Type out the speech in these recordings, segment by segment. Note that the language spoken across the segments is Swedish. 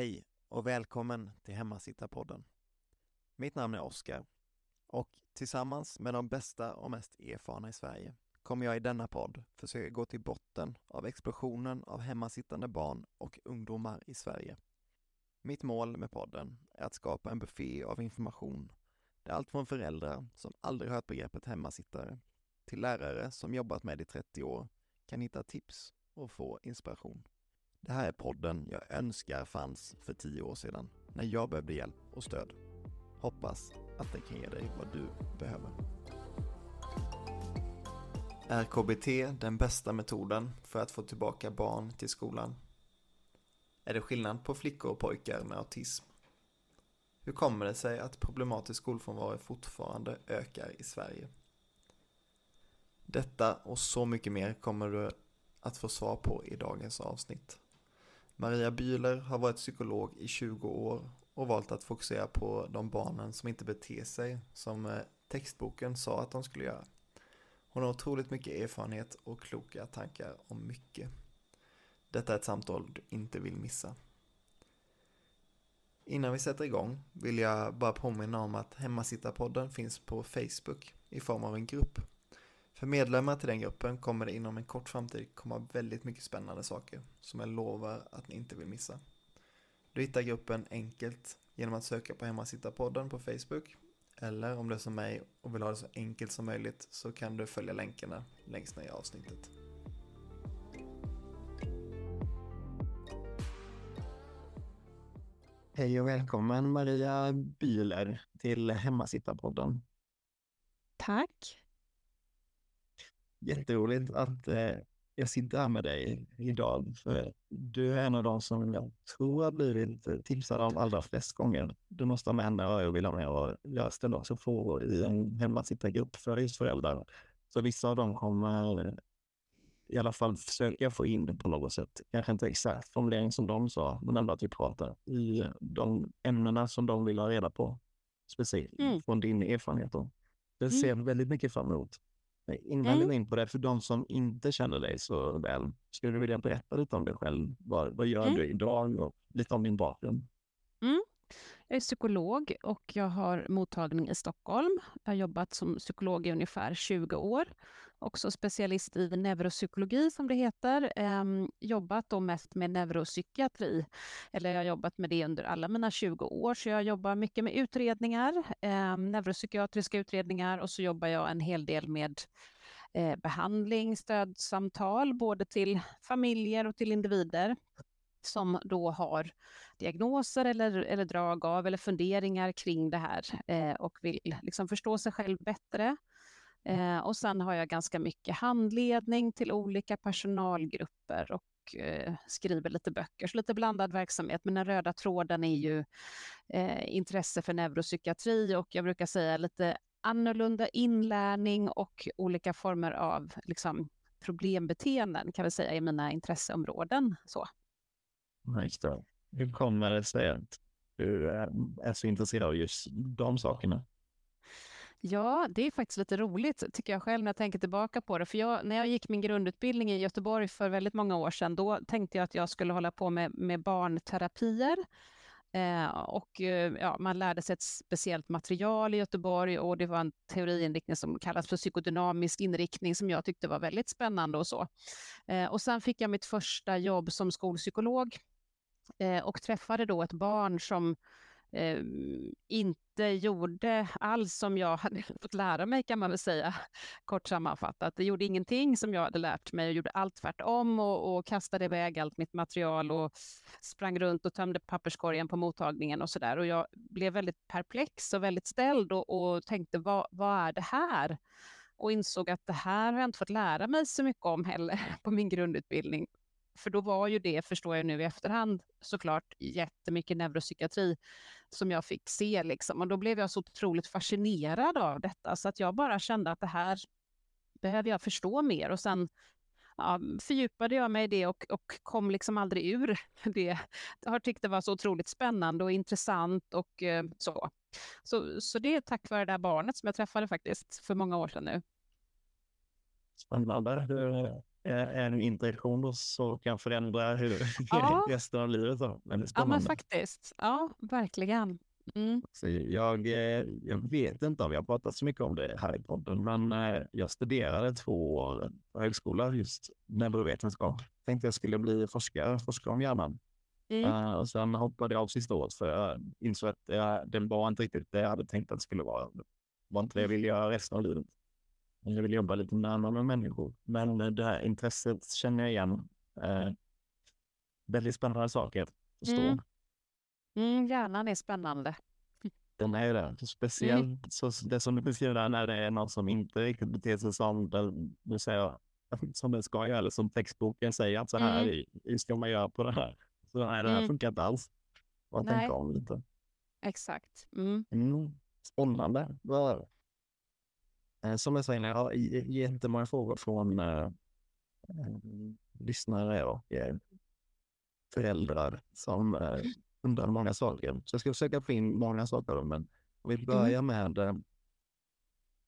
Hej och välkommen till Hemmasittarpodden. Mitt namn är Oskar och tillsammans med de bästa och mest erfarna i Sverige kommer jag i denna podd försöka gå till botten av explosionen av hemmasittande barn och ungdomar i Sverige. Mitt mål med podden är att skapa en buffé av information där allt från föräldrar som aldrig hört begreppet hemmasittare till lärare som jobbat med det i 30 år kan hitta tips och få inspiration. Det här är podden jag önskar fanns för tio år sedan när jag behövde hjälp och stöd. Hoppas att den kan ge dig vad du behöver. Är KBT den bästa metoden för att få tillbaka barn till skolan? Är det skillnad på flickor och pojkar med autism? Hur kommer det sig att problematisk skolfrånvaro fortfarande ökar i Sverige? Detta och så mycket mer kommer du att få svar på i dagens avsnitt. Maria Bühler har varit psykolog i 20 år och valt att fokusera på de barnen som inte beter sig som eh, textboken sa att de skulle göra. Hon har otroligt mycket erfarenhet och kloka tankar om mycket. Detta är ett samtal du inte vill missa. Innan vi sätter igång vill jag bara påminna om att Hemmasittarpodden finns på Facebook i form av en grupp. För medlemmar till den gruppen kommer det inom en kort framtid komma väldigt mycket spännande saker som jag lovar att ni inte vill missa. Du hittar gruppen enkelt genom att söka på Hemmasittarpodden på Facebook eller om du är som mig och vill ha det så enkelt som möjligt så kan du följa länkarna längst ner i avsnittet. Hej och välkommen Maria Bühler till Hemmasittarpodden. Tack. Jätteroligt att eh, jag sitter här med dig idag. För du är en av de som jag tror har blivit tipsad av allra flest gånger. Du måste ha med henne och jag vill ha med och jag ställer också frågor i en hemmasittargrupp för just föräldrar. Så vissa av dem kommer i alla fall försöka få in det på något sätt. Kanske inte exakt formulering som de sa, men ändå att vi pratar i de ämnena som de vill ha reda på. Speciellt mm. från din erfarenhet. Då. Jag ser mm. väldigt mycket fram emot. Vi går in på det, för de som inte känner dig så väl, skulle du vilja berätta lite om dig själv? Vad, vad gör mm. du idag och lite om din bakgrund? Mm. Jag är psykolog och jag har mottagning i Stockholm. Jag har jobbat som psykolog i ungefär 20 år. Också specialist i neuropsykologi som det heter. Ehm, jobbat då mest med neuropsykiatri. Eller jag har jobbat med det under alla mina 20 år. Så jag jobbar mycket med utredningar, ehm, neuropsykiatriska utredningar och så jobbar jag en hel del med eh, behandling, stödsamtal, både till familjer och till individer som då har diagnoser eller, eller drag av eller funderingar kring det här eh, och vill liksom förstå sig själv bättre. Eh, och sen har jag ganska mycket handledning till olika personalgrupper och eh, skriver lite böcker, så lite blandad verksamhet. Men den röda tråden är ju eh, intresse för neuropsykiatri och jag brukar säga lite annorlunda inlärning och olika former av liksom, problembeteenden kan vi säga i mina intresseområden. Så. Hur kommer det sig att du eh, är så intresserad av just de sakerna? Ja, det är faktiskt lite roligt tycker jag själv när jag tänker tillbaka på det. För jag, när jag gick min grundutbildning i Göteborg för väldigt många år sedan, då tänkte jag att jag skulle hålla på med, med barnterapier. Eh, och eh, ja, man lärde sig ett speciellt material i Göteborg och det var en teoriinriktning som kallas för psykodynamisk inriktning som jag tyckte var väldigt spännande och så. Eh, och sen fick jag mitt första jobb som skolpsykolog Eh, och träffade då ett barn som eh, inte gjorde alls som jag hade fått lära mig kan man väl säga, kort sammanfattat. Det gjorde ingenting som jag hade lärt mig och gjorde allt tvärtom och, och kastade iväg allt mitt material och sprang runt och tömde papperskorgen på mottagningen och så där. Och jag blev väldigt perplex och väldigt ställd och, och tänkte, vad, vad är det här? och insåg att det här har jag inte fått lära mig så mycket om heller på min grundutbildning. För då var ju det, förstår jag nu i efterhand, såklart jättemycket neuropsykiatri som jag fick se. Liksom. Och då blev jag så otroligt fascinerad av detta, så att jag bara kände att det här behöver jag förstå mer. Och sen ja, fördjupade jag mig i det och, och kom liksom aldrig ur det. Jag har tyckt det var så otroligt spännande och intressant och eh, så. så. Så det är tack vare det där barnet som jag träffade faktiskt för många år sedan nu. Spännande en interaktion så kan förändra hur Ja. resten av livet. Då. Men det är Ja, men faktiskt. Ja, verkligen. Mm. Jag, eh, jag vet inte om har pratat så mycket om det här i podden, men eh, jag studerade två år på högskola just neurovetenskap. Tänkte jag skulle bli forskare, forskare om hjärnan. Mm. Eh, och sen hoppade jag av sista året för jag insåg att jag, det var inte riktigt det jag hade tänkt att det skulle vara. Det var inte det jag ville göra resten av livet. Jag vill jobba lite närmare människor. Men det här intresset känner jag igen. Eh, väldigt spännande saker. Mm. Mm, hjärnan är spännande. Den är det. Speciellt så, det som du beskriver där när det är någon som inte riktigt beter sig som den, du säger, som den ska göra, eller som textboken säger att så här Mm. ska man göra på det här. Så nej, det här Mm. funkar inte alls. Vad Nej. tänker om lite. Exakt. Mm. Mm. Spännande. Det? Eh, Som jag säger, jag har jättemånga frågor från eh, lyssnare och eh, föräldrar som eh, undrar många saker. Så jag ska försöka få in många saker. Men vi börjar med, eh,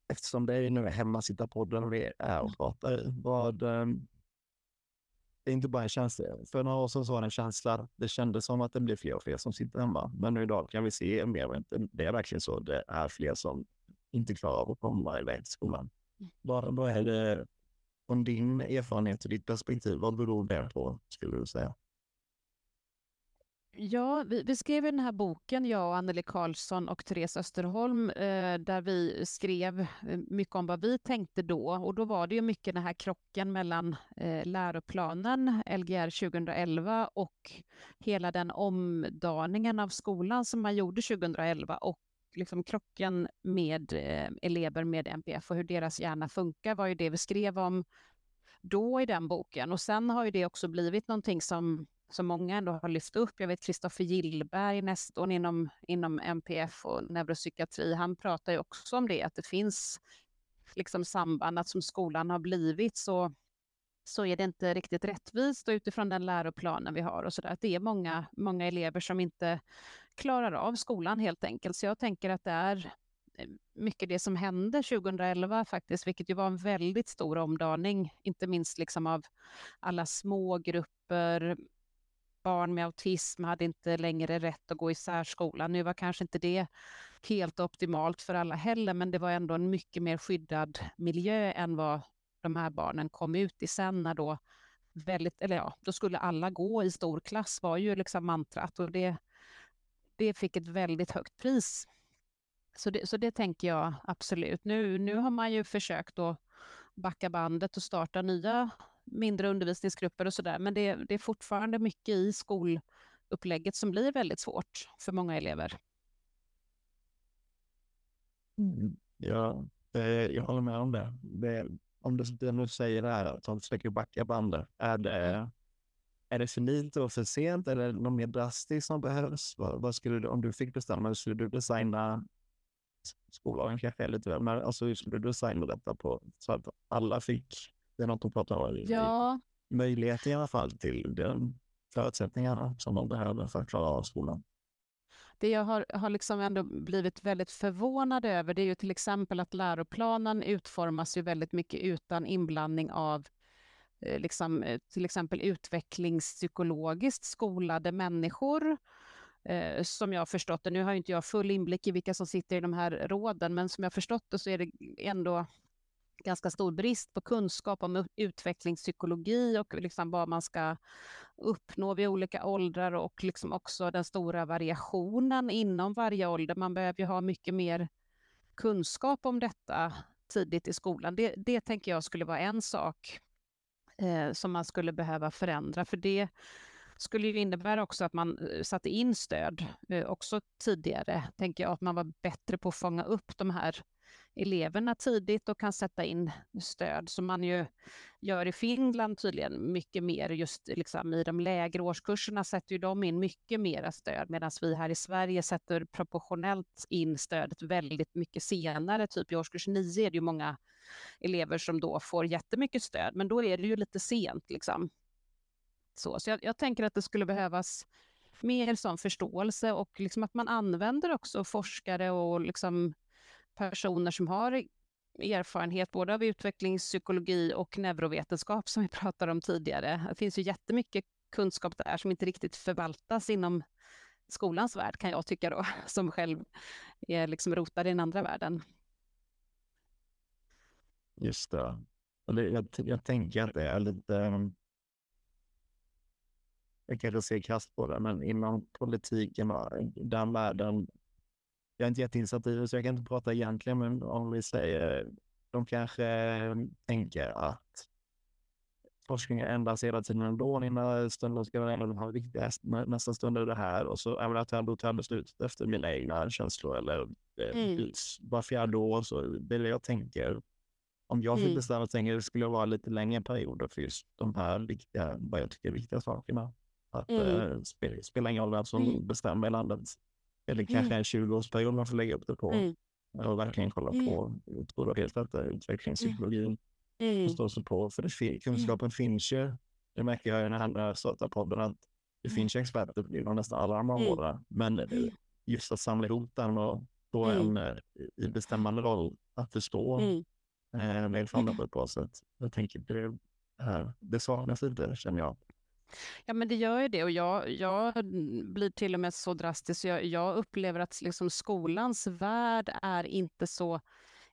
eftersom det är nu hemmasittarpodden vi är och pratar vad, eh, det är inte bara en känsla. För några år sedan så var det en känsla. Det kändes som att det blir fler och fler som sitter hemma. Men nu idag kan vi se mer. Det är verkligen så. Det är fler som inte klarar av att komma iväg till skolan. Vad, vad är det från din erfarenhet och ditt perspektiv? Vad beror det på, skulle du säga? Ja, vi, vi skrev den här boken, jag och Anneli Karlsson och Therese Österholm, eh, där vi skrev eh, mycket om vad vi tänkte då. Och då var det ju mycket den här krocken mellan eh, läroplanen, Lgr 2011, och hela den omdaningen av skolan som man gjorde 2011 och liksom krocken med eh, elever med NPF och hur deras hjärna funkar var ju det vi skrev om då i den boken. Och sen har ju det också blivit någonting som som många ändå har lyft upp. Jag vet Kristoffer Gillberg, nestorn inom, inom MPF och neuropsykiatri, han pratar ju också om det, att det finns liksom samband, att som skolan har blivit så, så är det inte riktigt rättvist och utifrån den läroplanen vi har och så där, att det är många, många elever som inte klarar av skolan helt enkelt. Så jag tänker att det är eh, mycket det som hände 2011 faktiskt, vilket ju var en väldigt stor omdaning, inte minst liksom av alla små grupper, barn med autism hade inte längre rätt att gå i särskolan. Nu var kanske inte det helt optimalt för alla heller, men det var ändå en mycket mer skyddad miljö än vad de här barnen kom ut i sen när då väldigt, eller ja, då skulle alla gå i stor klass var ju liksom mantrat och det, det fick ett väldigt högt pris. Så det, så det tänker jag absolut. Nu, nu har man ju försökt att backa bandet och starta nya mindre undervisningsgrupper och sådär, men det, det är fortfarande mycket i skolupplägget som blir väldigt svårt för många elever. Mm. Ja, eh, jag håller med om det. det om du, du nu säger det här, att de försöker backa bandet, är det, är det för lite och för sent? Är det något mer drastiskt som behövs? Vad, vad skulle du, om du fick bestämma, skulle du designa skollagen kanske är lite väl, men alltså hur skulle du designa detta på så att alla fick, det är något de pratar om, Ja, möjlighet i alla fall till den förutsättningarna som de behöver för att klara av skolan. det jag har, har liksom ändå blivit väldigt förvånad över, det är ju till exempel att läroplanen utformas ju väldigt mycket utan inblandning av Eh, liksom, eh, till exempel utvecklingspsykologiskt skolade människor. Eh, som jag har förstått det, nu har inte jag full inblick i vilka som sitter i de här råden, men som jag har förstått det så är det ändå ganska stor brist på kunskap om utvecklingspsykologi och liksom vad man ska uppnå vid olika åldrar och liksom också den stora variationen inom varje ålder. Man behöver ju ha mycket mer kunskap om detta tidigt i skolan. Det, det tänker jag skulle vara en sak eh, som man skulle behöva förändra, för det skulle ju innebära också att man eh, satte in stöd eh, också tidigare, tänker jag, att man var bättre på att fånga upp de här eleverna tidigt och kan sätta in stöd som man ju gör i Finland tydligen mycket mer just liksom i de lägre årskurserna sätter ju de in mycket mera stöd medan vi här i Sverige sätter proportionellt in stödet väldigt mycket senare, typ i årskurs 9 är det ju många elever som då får jättemycket stöd, men då är det ju lite sent liksom. Så, så jag, jag tänker att det skulle behövas mer sån förståelse och liksom att man använder också forskare och liksom personer som har e-, erfarenhet både av utvecklingspsykologi och neurovetenskap som vi pratade om tidigare. Det finns ju jättemycket kunskap där som inte riktigt förvaltas inom skolans värld kan jag tycka då, som själv är liksom rotad i den andra världen. Just det. Jag, jag tänker att det är lite... Ehm, jag kanske ser krasst på det, men inom politiken och den världen. Jag är inte jätteinsatt i det, så jag kan inte prata egentligen, men om vi säger de kanske tänker att forskningen ändras hela tiden ändå. Ena stunden ska vara en av de här viktigaste, nästa stund är det här och så även att jag då tar beslut efter mina egna känslor eller eh, mm. var fjärde år så det är det jag tänker. Om jag fick mm. bestämma tänker det skulle vara lite längre perioder för just de här viktiga, vad jag tycker är viktiga sakerna. Att mm. äh, spela, spela ingen roll vem som mm. bestämmer i landet. Eller kanske mm. en 20-årsperiod man får lägga upp det på. Mm. Och verkligen kolla mm. på, helt rätt, utvecklingspsykologin mm. sig på. För det, mm. kunskapen mm. finns ju. Det märker jag när jag startar podden att det mm. finns ju experter inom nästan alla de här. Mm. Men mm. just att samla ihop den och få en eh, i bestämmande roll att förstå mm. eh, med fram på ett bra sätt. Jag tänker det, här, det saknas inte, känner jag. Ja, men det gör ju det och jag, jag blir till och med så drastisk. Jag, jag upplever att liksom skolans värld är inte så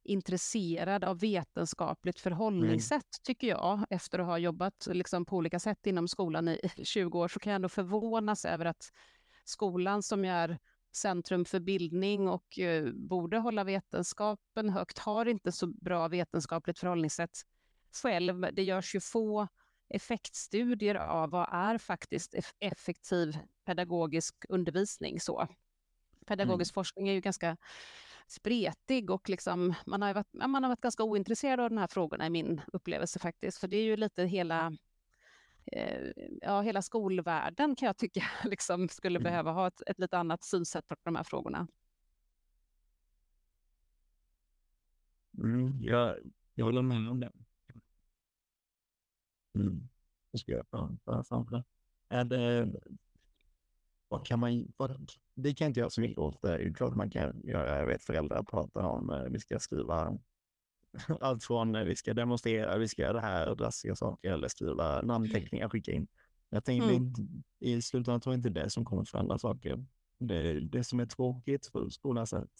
intresserad av vetenskapligt förhållningssätt, mm. tycker jag. Efter att ha jobbat liksom, på olika sätt inom skolan i 20 år, så kan jag ändå förvånas över att skolan som är centrum för bildning och uh, borde hålla vetenskapen högt, har inte så bra vetenskapligt förhållningssätt själv. Det görs ju få effektstudier av vad är faktiskt effektiv pedagogisk undervisning. Så. Pedagogisk mm. forskning är ju ganska spretig och liksom, man, har varit, man har varit ganska ointresserad av de här frågorna i min upplevelse faktiskt. För det är ju lite hela, eh, ja, hela skolvärlden kan jag tycka liksom skulle mm. behöva ha ett, ett lite annat synsätt på de här frågorna. Mm, jag, jag håller med om det. Mm. Jag ska göra för framför det. Vad kan man, vad, det kan inte göra så mycket åt. Det är klart man kan göra. Jag vet föräldrar pratar om eh, vi ska skriva allt från eh, vi ska demonstrera, vi ska göra det här drastiska saker eller skriva namnteckningar, skicka in. Jag tänkte mm. i slutändan tror jag inte det som kommer förändra saker. Det, det som är tråkigt för skolans sätt.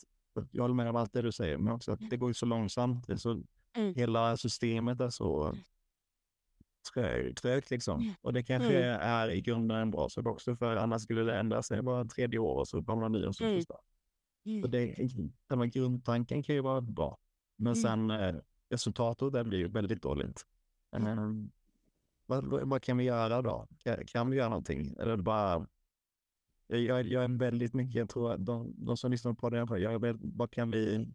Jag håller med om allt det du säger, men också att det går så långsamt. Det så, mm. Hela systemet är så trögt liksom. Mm. Och det kanske mm. är i grunden en bra sak också, för annars skulle det ändra sig bara tredje år och så kommer det nya som mm. mm. Så det, själva grundtanken kan ju vara bra. Men mm. sen eh, resultatet det blir ju väldigt dåligt. Mm. vad, vad, kan vi göra då? Kan, kan vi göra någonting? Eller bara... Jag, jag är väldigt mycket, jag tror att de, de som lyssnar på det, jag är väldigt, vad kan vi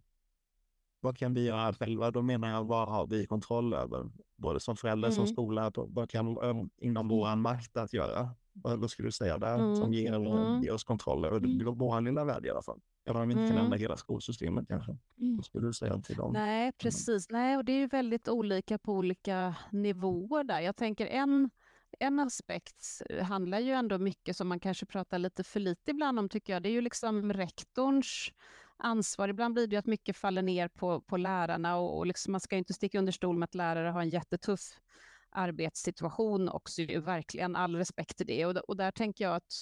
vad kan vi göra själva? Då menar jag, vad har vi kontroll över? Både som förälder, mm. som skola, vad kan inom vår makt att göra? Vad skulle du säga där mm. som ger, mm. ger oss kontroll över mm. vår lilla värld i alla fall? Även om vi inte mm. kan ändra hela skolsystemet kanske. Mm. Vad skulle du säga till dem? Nej, precis. Nej, och det är ju väldigt olika på olika nivåer där. Jag tänker en en aspekt handlar ju ändå mycket som man kanske pratar lite för lite ibland om tycker jag. Det är ju liksom rektorns ansvar. Ibland blir det att mycket faller ner på, på lärarna och, och liksom, man ska inte sticka under stol med att lärare har en jättetuff arbetssituation också, verkligen all respekt till det. Och, och där tänker jag att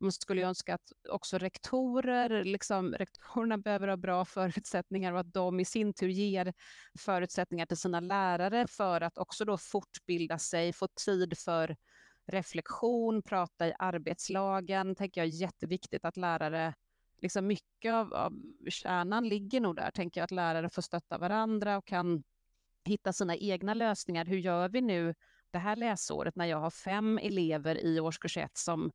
man skulle önska att också rektorer, liksom, rektorerna behöver ha bra förutsättningar och att de i sin tur ger förutsättningar till sina lärare för att också då fortbilda sig, få tid för reflektion, prata i arbetslagen, tänker jag är jätteviktigt att lärare liksom mycket av, av kärnan ligger nog där, tänker jag, att lärare får stötta varandra och kan hitta sina egna lösningar. Hur gör vi nu det här läsåret när jag har fem elever i årskurs ett som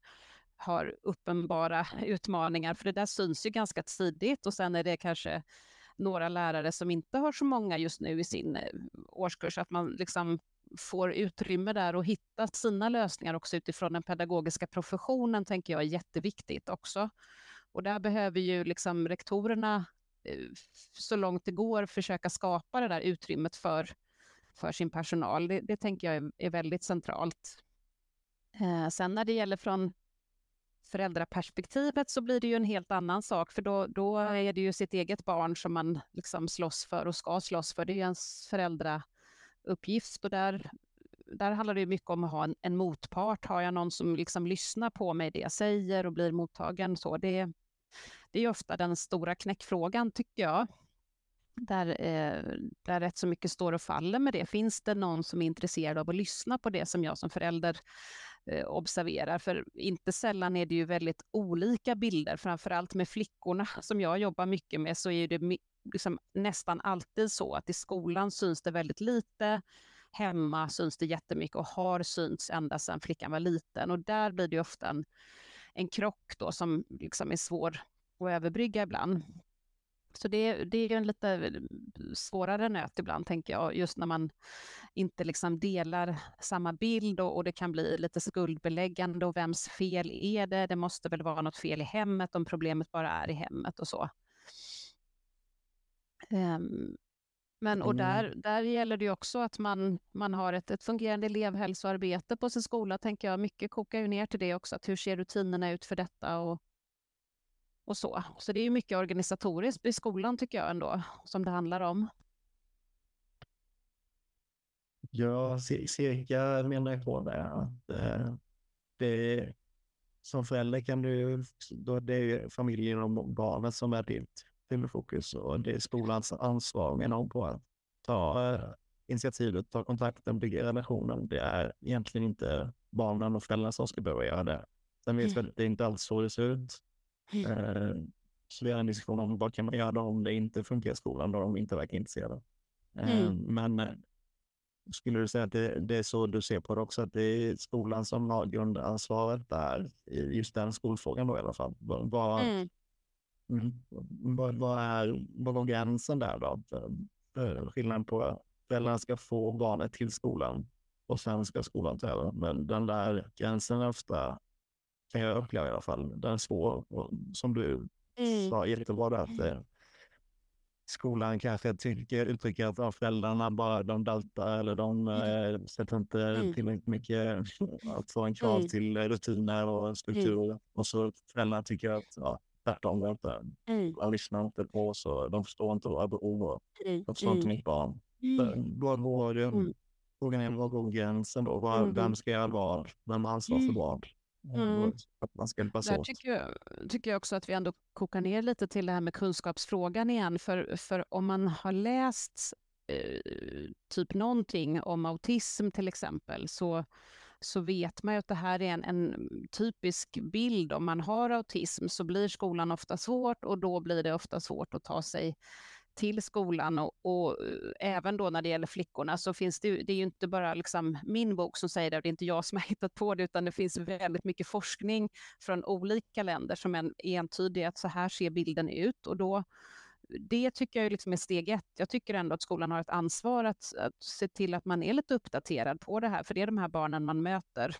har uppenbara utmaningar, för det där syns ju ganska tidigt och sen är det kanske några lärare som inte har så många just nu i sin eh, årskurs, att man liksom får utrymme där och hitta sina lösningar också utifrån den pedagogiska professionen, tänker jag är jätteviktigt också. Och där behöver ju liksom rektorerna eh, så långt det går försöka skapa det där utrymmet för, för sin personal. Det, det tänker jag är, är väldigt centralt. Eh, sen när det gäller från föräldraperspektivet så blir det ju en helt annan sak, för då, då är det ju sitt eget barn som man liksom slåss för och ska slåss för. Det är ju ens föräldrauppgift och där, där handlar det mycket om att ha en, en motpart. Har jag någon som liksom lyssnar på mig, det jag säger och blir mottagen så, det, det är ofta den stora knäckfrågan tycker jag. Där, eh, där rätt så mycket står och faller med det. Finns det någon som är intresserad av att lyssna på det som jag som förälder eh, observerar? För inte sällan är det ju väldigt olika bilder, framför allt med flickorna som jag jobbar mycket med så är det liksom nästan alltid så att i skolan syns det väldigt lite, hemma syns det jättemycket och har synts ända sedan flickan var liten och där blir det ofta en, en krock då som liksom är svår att överbrygga ibland. Så det, det är en lite eh, svårare nöt ibland, tänker jag, just när man inte liksom delar samma bild och, och, det kan bli lite skuldbeläggande och vems fel är det? Det måste väl vara något fel i hemmet om problemet bara är i hemmet och så. Um, men och där, mm. där gäller det ju också att man, man har ett, ett fungerande elevhälsoarbete på sin skola, tänker jag. Mycket kokar ju ner till det också, att hur ser rutinerna ut för detta och och så. Så det är mycket organisatoriskt i skolan tycker jag ändå, som det handlar om. Ja, cirka menar jag på det. Att, eh, det som förälder kan du, då det är familjen och barnet som är ditt huvudfokus och det är skolans ansvar menar hon på att ta eh, initiativet, ta kontakten, bygga relationen. Det är egentligen inte barnen och föräldrarna som ska behöva göra det. Sen vet vi mm. att det inte alls så det ser ut. Mm. Eh, så vi har en diskussion om vad kan man göra om det inte funkar i skolan, då de inte verkar intresserade. Eh, mm. Men skulle du säga att det, det, är så du ser på det också, att det är skolan som har grundansvaret där, i just den skolfrågan då i alla fall? Vad, mm. Mm. vad, vad, är, vad var gränsen där då? Skillnaden på föräldrarna ska få barnet till skolan och sen ska skolan ta över. Men den där gränsen är ofta kan jag uppleva i alla fall. Den är svår. Och som du mm. sa jättebra där, att eh, skolan kanske tycker, uttrycker att ja, föräldrarna bara de daltar eller de mm. eh, sätter inte mm. tillräckligt mycket alltså en krav mm. till rutiner och struktur. Mm. Och så föräldrarna tycker att ja, tvärtom, de, mm. de lyssnar inte på oss och de förstår inte våra behov mm. de förstår inte mitt barn. Mm. Vad var mm. Frågan är vad går gränsen då? Var, Vem ska göra vad? Vem har ansvar för vad? Mm. Att man ska hjälpas Där Tycker jag, tycker jag också att vi ändå kokar ner lite till det här med kunskapsfrågan igen. För, för om man har läst eh, typ någonting om autism till exempel så, så vet man ju att det här är en, en typisk bild. Om man har autism så blir skolan ofta svårt och då blir det ofta svårt att ta sig till skolan. Och, och, eh, även då när det gäller flickorna så finns det ju, det är ju inte bara liksom min bok som säger det och det är inte jag som har hittat på det utan det finns väldigt mycket forskning från olika länder som är entydig att så här ser bilden ut. Och då det tycker jag liksom är steg ett. Jag tycker ändå att skolan har ett ansvar att, att se till att man är lite uppdaterad på det här, för det är de här barnen man möter.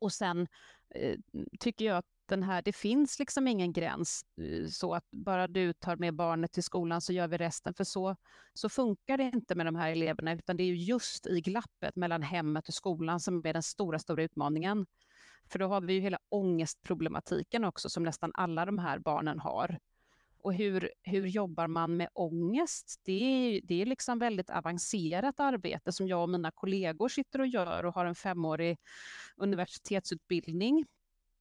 Och sen eh, tycker jag att den här, det finns liksom ingen gräns eh, så att bara du tar med barnet till skolan så gör vi resten. För så, så funkar det inte med de här eleverna, utan det är just i glappet mellan hemmet och skolan som är den stora, stora utmaningen. För då har vi ju hela ångestproblematiken också som nästan alla de här barnen har. Och hur, hur jobbar man med ångest? Det är, det är liksom väldigt avancerat arbete som jag och mina kollegor sitter och gör och har en femårig universitetsutbildning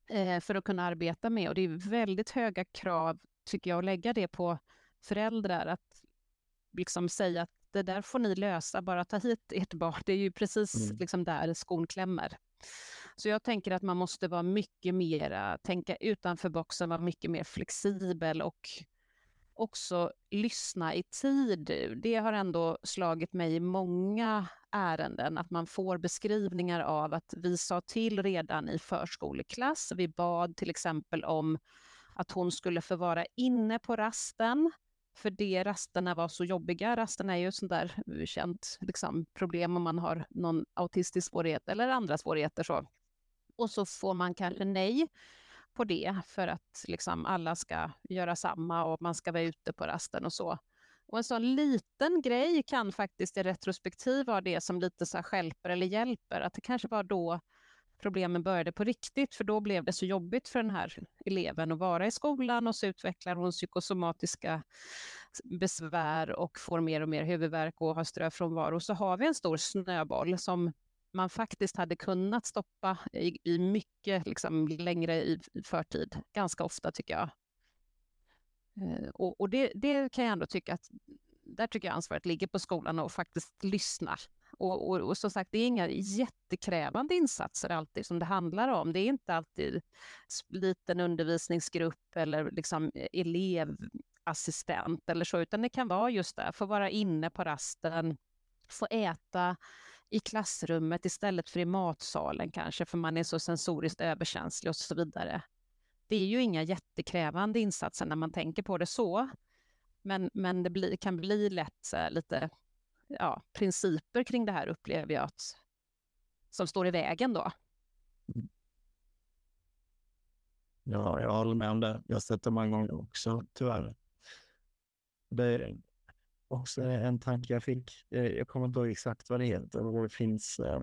eh, för att kunna arbeta med. Och det är väldigt höga krav, tycker jag, att lägga det på föräldrar. Att liksom säga att det där får ni lösa, bara ta hit ert barn. Det är ju precis mm. liksom där skon klämmer. Så jag tänker att man måste vara mycket mer, tänka utanför boxen, vara mycket mer flexibel och också lyssna i tid. Det har ändå slagit mig i många ärenden att man får beskrivningar av att vi sa till redan i förskoleklass. Vi bad till exempel om att hon skulle få vara inne på rasten för det rasterna var så jobbiga. Rasterna är ju ett sånt där känt liksom, problem om man har någon autistisk svårighet eller andra svårigheter. Så. Och så får man kanske nej på det för att liksom alla ska göra samma och man ska vara ute på rasten och så. Och en sån liten grej kan faktiskt i retrospektiv vara det som lite så här skälper eller hjälper. Att det kanske var då problemen började på riktigt, för då blev det så jobbigt för den här eleven att vara i skolan och så utvecklar hon psykosomatiska besvär och får mer och mer huvudvärk och har ströfrånvaro. Så har vi en stor snöboll som man faktiskt hade kunnat stoppa i, i mycket liksom, längre i, i förtid, ganska ofta tycker jag. Eh, och, och det, det, kan jag ändå tycka att där tycker jag ansvaret ligger på skolan och faktiskt lyssna. Och, och, och som sagt, det är inga jättekrävande insatser alltid som det handlar om. Det är inte alltid liten undervisningsgrupp eller liksom eh, elevassistent eller så, utan det kan vara just det, få vara inne på rasten, få äta i klassrummet istället för i matsalen kanske, för man är så sensoriskt överkänslig och så vidare. Det är ju inga jättekrävande insatser när man tänker på det så, men, men det bli, kan bli lätt eh, lite ja, principer kring det här upplever jag att, som står i vägen då. Mm. Ja, jag håller med om det. Jag har sett det många gånger också, tyvärr. Det är också en tanke jag fick. Jag kommer inte ihåg exakt vad det heter. Det finns, eh,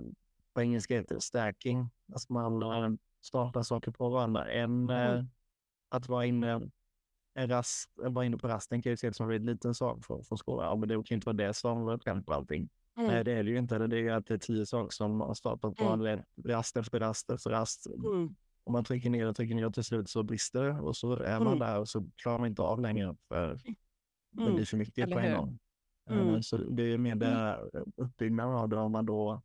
på engelska heter det stacking. Alltså man startar saker på varandra. En, mm. att vara inne en rast, vara inne på rasten kan ju ses som en liten sak för, för skolan. Ja, men det kan inte vara det som kan på allting. Mm. Nej, det är det ju inte. Det är ju att det är tio saker som har startat på mm. rast efter rast efter rast. Mm. Om man trycker ner och trycker ner och till slut så brister det och så är man mm. där och så klarar man inte av längre för det mm. blir för mycket Eller på en gång. Mm. Så det är mer det uppbyggnaden av det om man då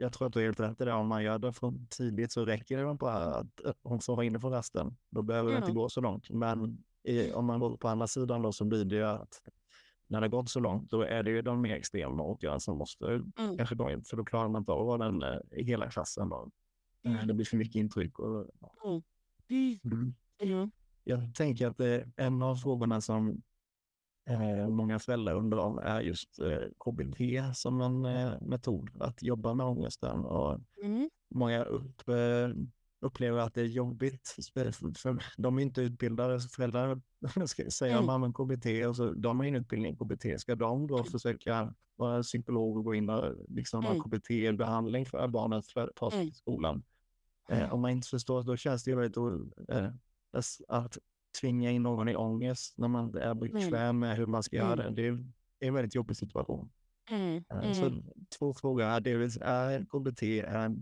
jag tror att du är helt rätt i det. Om man gör det från tidigt så räcker det bara att hon får vara inne på rasten. Då behöver mm. det inte gå så långt. Men i, om man går på andra sidan då så blir det ju att när det gått så långt, då är det ju de mer extrema åtgärderna som måste mm. kanske gå in. För då klarar man inte av den eh, i hela klassen. Då. Eh, mm. Det blir för mycket intryck. Och, mm. Mm. mm. Jag tänker att det är en av frågorna som eh, många föräldrar undrar om är just eh, KBT som en eh, metod att jobba med ångesten. Och mm. Många upp, eh, upplever att det är jobbigt. För de är inte utbildade föräldrar. Ska säga mm. man KBT och så, de har ingen utbildning i KBT. Ska de då försöka vara psykolog och gå in och liksom mm. ha KBT-behandling för barnet för att ta sig till skolan? Eh, om man inte förstår, då känns det ju väldigt eh, att tvinga in någon i ångest när man är bekväm mm. med hur man ska göra det. Det är, en väldigt jobbig situation. Mm. Mm. Så två frågor är dels, är KBT är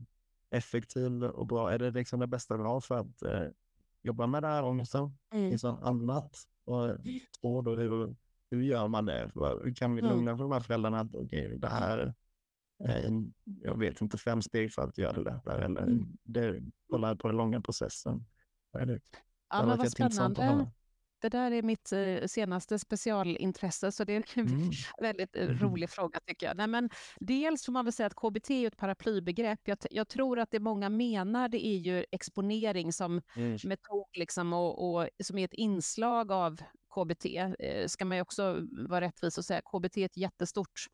effektiv och bra? Är det liksom det bästa vi har för att eh, jobba med det här ångesten? Mm. Finns det något annat? Och två, då, hur, hur gör man det? Hur kan vi lugna för de här föräldrarna att okay, det här är, jag vet inte, fem steg för att göra det lättare eller det, kolla på den långa processen. Är det? Ja, men vad spännande. Det där är mitt eh, senaste specialintresse, så det är en mm. väldigt eh, mm. rolig fråga tycker jag. Nej, men dels får man väl säga att KBT är ett paraplybegrepp. Jag, jag tror att det många menar det är ju exponering som mm. metod liksom, och, och, som är ett inslag av KBT. Eh, ska man ju också vara rättvis och säga KBT är ett jättestort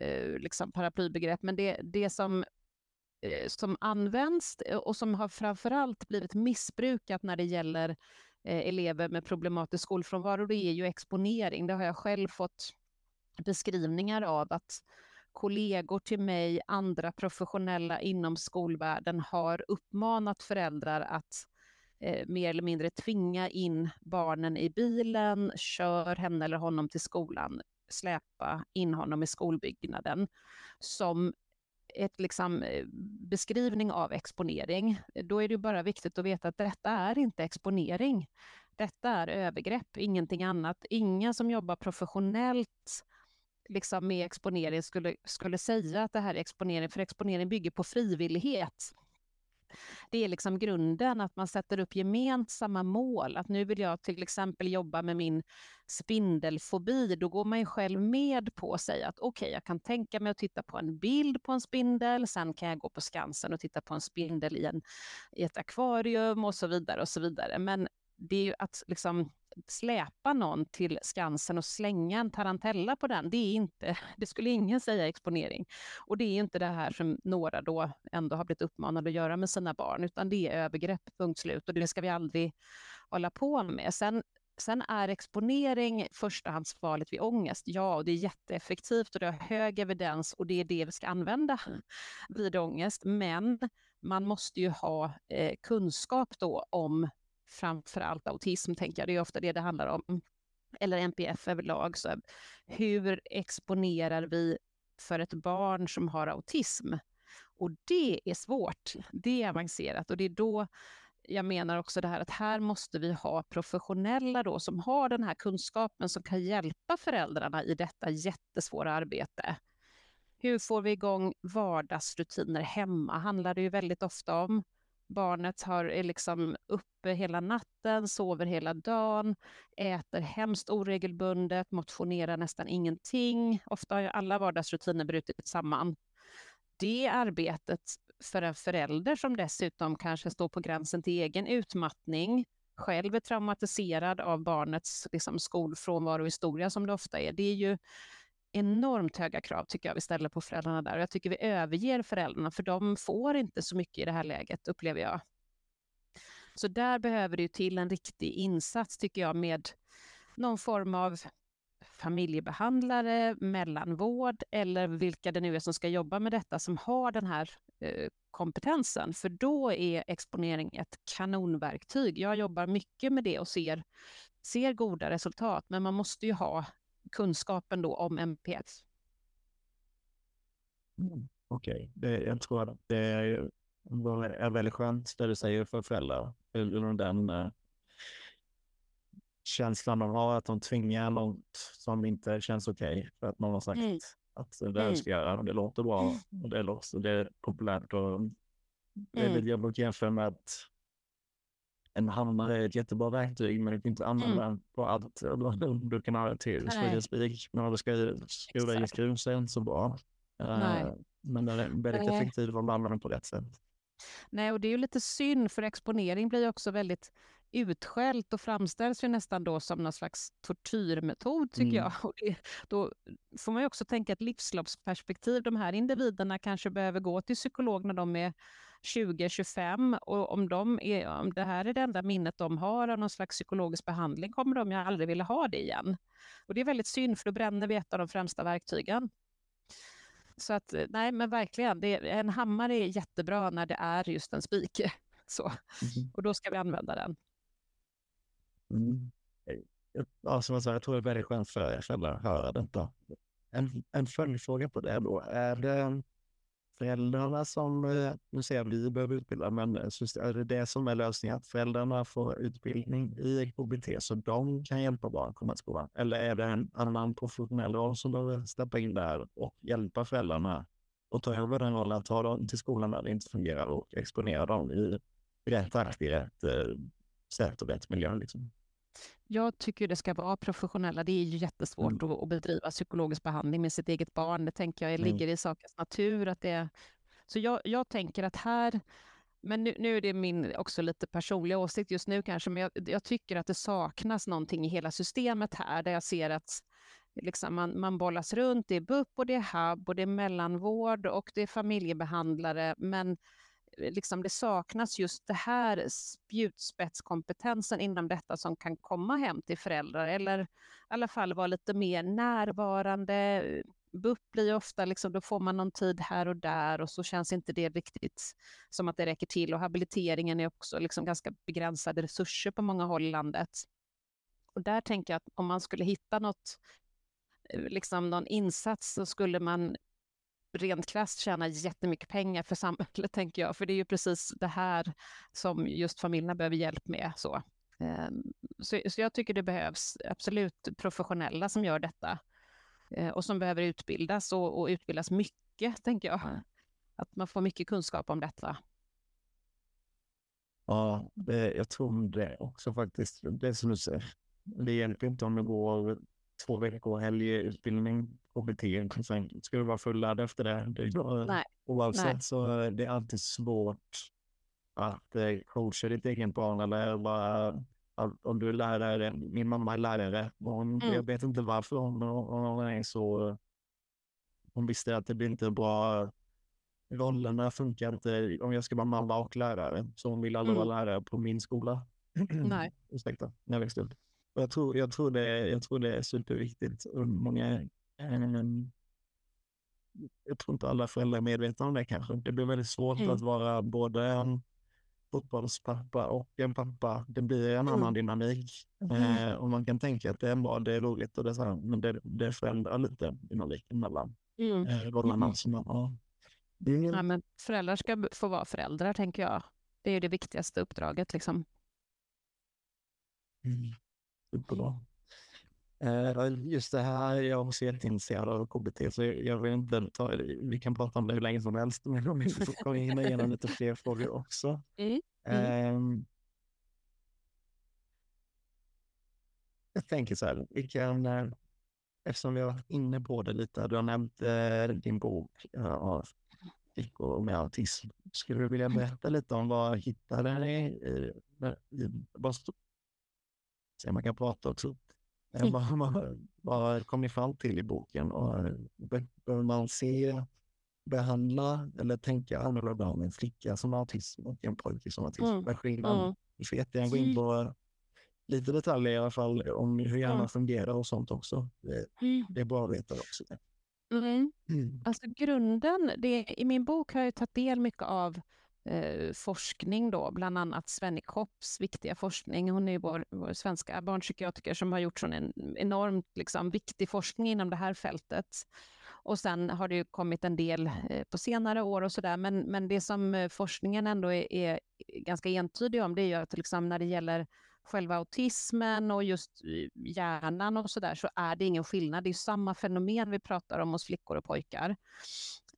eh, liksom paraplybegrepp, men det, det som Eh, som används eh, och som har framförallt blivit missbrukat när det gäller eh, elever med problematisk skolfrånvaro, det är ju exponering. Det har jag själv fått beskrivningar av att kollegor till mig, andra professionella inom skolvärlden har uppmanat föräldrar att eh, mer eller mindre tvinga in barnen i bilen, kör henne eller honom till skolan, släpa in honom i skolbyggnaden som ett liksom, eh, beskrivning av exponering, eh, då är det bara viktigt att veta att detta är inte exponering. Detta är övergrepp, ingenting annat. Ingen som jobbar professionellt liksom med exponering skulle, skulle säga att det här är exponering, för exponering bygger på frivillighet det är liksom grunden, att man sätter upp gemensamma mål. Att nu vill jag till exempel jobba med min spindelfobi. Då går man ju själv med på att säga att okej, okay, jag kan tänka mig att titta på en bild på en spindel. Sen kan jag gå på Skansen och titta på en spindel i, en, i ett akvarium och så vidare och så vidare. Men det är ju att liksom släpa någon till Skansen och slänga en tarantella på den, det är inte, det skulle ingen säga exponering. Och det är inte det här som några då ändå har blivit uppmanade att göra med sina barn, utan det är övergrepp, punkt slut, och det ska vi aldrig hålla på med. Sen Sen är exponering förstahandsvalet vid ångest. Ja, och det är jätteeffektivt och det har hög evidens och det är det vi ska använda vid ångest. Men man måste ju ha eh, kunskap då om framför allt autism, tänker jag. Det är ofta det det handlar om. Mm. Eller NPF överlag. Så hur exponerar vi för ett barn som har autism? Och det är svårt. Det är avancerat och det är då jag menar också det här att här måste vi ha professionella då som har den här kunskapen som kan hjälpa föräldrarna i detta jättesvåra arbete. Hur får vi igång vardagsrutiner hemma? handlar det ju väldigt ofta om. Barnet har, är liksom uppe hela natten, sover hela dagen, äter hemskt oregelbundet, motionerar nästan ingenting. Ofta har ju alla vardagsrutiner brutit samman. Det arbetet för en förälder som dessutom kanske står på gränsen till egen utmattning, själv är traumatiserad av barnets liksom, skolfrånvarohistoria som det ofta är, det är ju enormt höga krav tycker jag vi ställer på föräldrarna där. Och jag tycker vi överger föräldrarna för de får inte så mycket i det här läget upplever jag. Så där behöver det ju till en riktig insats tycker jag med någon form av familjebehandlare, mellanvård eller vilka det nu är som ska jobba med detta som har den här eh, kompetensen. För då är exponering ett kanonverktyg. Jag jobbar mycket med det och ser, ser goda resultat, men man måste ju ha kunskapen då om MPF. Mm, Okej, okay. jag tror att det är, är väldigt skönt det du säger för föräldrar. Den uh, känslan de har att de tvingar något som inte känns okej okay, för att någon har sagt mm. att det mm. ska göra. Det låter bra mm. och det låter det är populärt och det är mm. jag jämför med att en hammare är ett jättebra verktyg, men du kan inte använda mm. den på allt. Du kan ha till spik, men om du ska skruva i skruv så är det inte så bra. Uh, men den är väldigt Nej. effektiv om du använder den på rätt sätt. Nej, och det är ju lite synd, för exponering blir också väldigt utskällt och framställs ju nästan då som någon slags tortyrmetod, tycker mm. jag. Och det, då får man ju också tänka ett livsloppsperspektiv. De här individerna kanske behöver gå till psykolog när de är 20-25 och om, de är, om det här är det enda minnet de har av någon slags psykologisk behandling kommer de ju aldrig vilja ha det igen. Och det är väldigt synd, för då bränner vi ett av de främsta verktygen. Så att, nej men verkligen, det, en hammare är jättebra när det är just en spik. Så. Mm. Och då ska vi använda den. Mm. Ja, som jag sa, jag tror det är väldigt skönt för er föräldrar att höra detta. En, en följdfråga på det då. Är det föräldrarna som, eh, nu säger jag vi behöver utbilda, men eh, är det det som är lösningen? Att föräldrarna får utbildning i KBT så de kan hjälpa barn att komma till skolan? Eller är det en annan professionell roll som behöver steppa in där och hjälpa föräldrarna och ta över den rollen, ta dem till skolan när det inte fungerar och exponera dem i rätt takt, i rätt eh, sätt och rätt miljö? Liksom? Jag tycker det ska vara professionella. Det är ju jättesvårt mm. att, bedriva psykologisk behandling med sitt eget barn. Det tänker jag mm. ligger i sakens natur. Att det, så jag, jag tänker att här, men nu, nu, är det min också lite personliga åsikt just nu kanske, men jag, jag, tycker att det saknas någonting i hela systemet här, där jag ser att liksom man, man bollas runt. Det är BUP och det är HUB och det är mellanvård och det är familjebehandlare, men liksom det saknas just det här spjutspetskompetensen inom detta som kan komma hem till föräldrar eller i alla fall vara lite mer närvarande. BUP blir ofta, liksom, då får man någon tid här och där och så känns inte det riktigt som att det räcker till och habiliteringen är också liksom ganska begränsade resurser på många håll i landet. Och där tänker jag att om man skulle hitta något eh, liksom någon insats så skulle man rent krasst tjäna jättemycket pengar för samhället, tänker jag. För det är ju precis det här som just familjerna behöver hjälp med. Så, ehm, så, så jag tycker det behövs absolut professionella som gör detta eh, och som behöver utbildas och, och utbildas mycket, tänker jag. Att man får mycket kunskap om detta. Ja, det, jag tror det också faktiskt. Det som du säger. Det hjälper inte om det går två veckor helgutbildning KBT. Sen ska du vara fulladdad efter det. det Nej. Oavsett Nej. så det är alltid svårt att eh, coacha ditt eget barn eller bara om du är lärare. Min mamma är lärare. Hon, mm. Jag vet inte varför hon, hon är så. Hon visste att det blir inte bra. Rollerna funkar inte om jag ska vara mamma och lärare. Så hon vill aldrig mm. vara lärare på min skola. Nej. Ursäkta, när jag växte upp. Jag tror, jag, tror det, jag tror det är superviktigt. Och många, eh, jag tror inte alla föräldrar är medvetna om det kanske. Det blir väldigt svårt mm. att vara både en fotbollspappa och en pappa. Det blir en annan mm. dynamik. Mm. Eh, och man kan tänka att det är bra, det är roligt och det är så här, men det, det förändrar lite dynamiken mellan mm. eh, rollerna som man har. Det... Ja, men föräldrar ska få vara föräldrar, tänker jag. Det är det viktigaste uppdraget. Liksom. Mm. Superbra. Eh, just det här, jag är också jätteintresserad av KBT, så jag vill inte ta, vi kan prata om det hur länge som helst, men om vi får hinna igenom lite fler frågor också. Mm. Mm. jag tänker så här, vi kan, eh, eftersom vi var inne på det lite, du har nämnt eh, din bok uh, flickor med autism. Skulle du vilja berätta lite om vad hittade ni vad så man kan prata också Mm. Vad, vad, vad kom ni fram till i boken? Och behöver man se, behandla eller tänka annorlunda om en flicka som har autism och en pojke som har autism? Mm. Vad skillnaden? Mm. Får jättegärna gå in på lite detaljer i alla fall om hur hjärnan mm. fungerar och sånt också. Det, mm. det är bra att veta också. Mm. Mm. Alltså grunden, det, i min bok har jag tagit del mycket av eh, forskning då, bland annat Svenny Kopps viktiga forskning. Hon är vår, vår svenska barnpsykiatriker som har gjort sån en enormt liksom, viktig forskning inom det här fältet. Och sen har det ju kommit en del eh, på senare år och sådär, men, men det som eh, forskningen ändå är, är ganska entydig om, det är ju att liksom, när det gäller själva autismen och just eh, hjärnan och sådär, så är det ingen skillnad. Det är samma fenomen vi pratar om hos flickor och pojkar.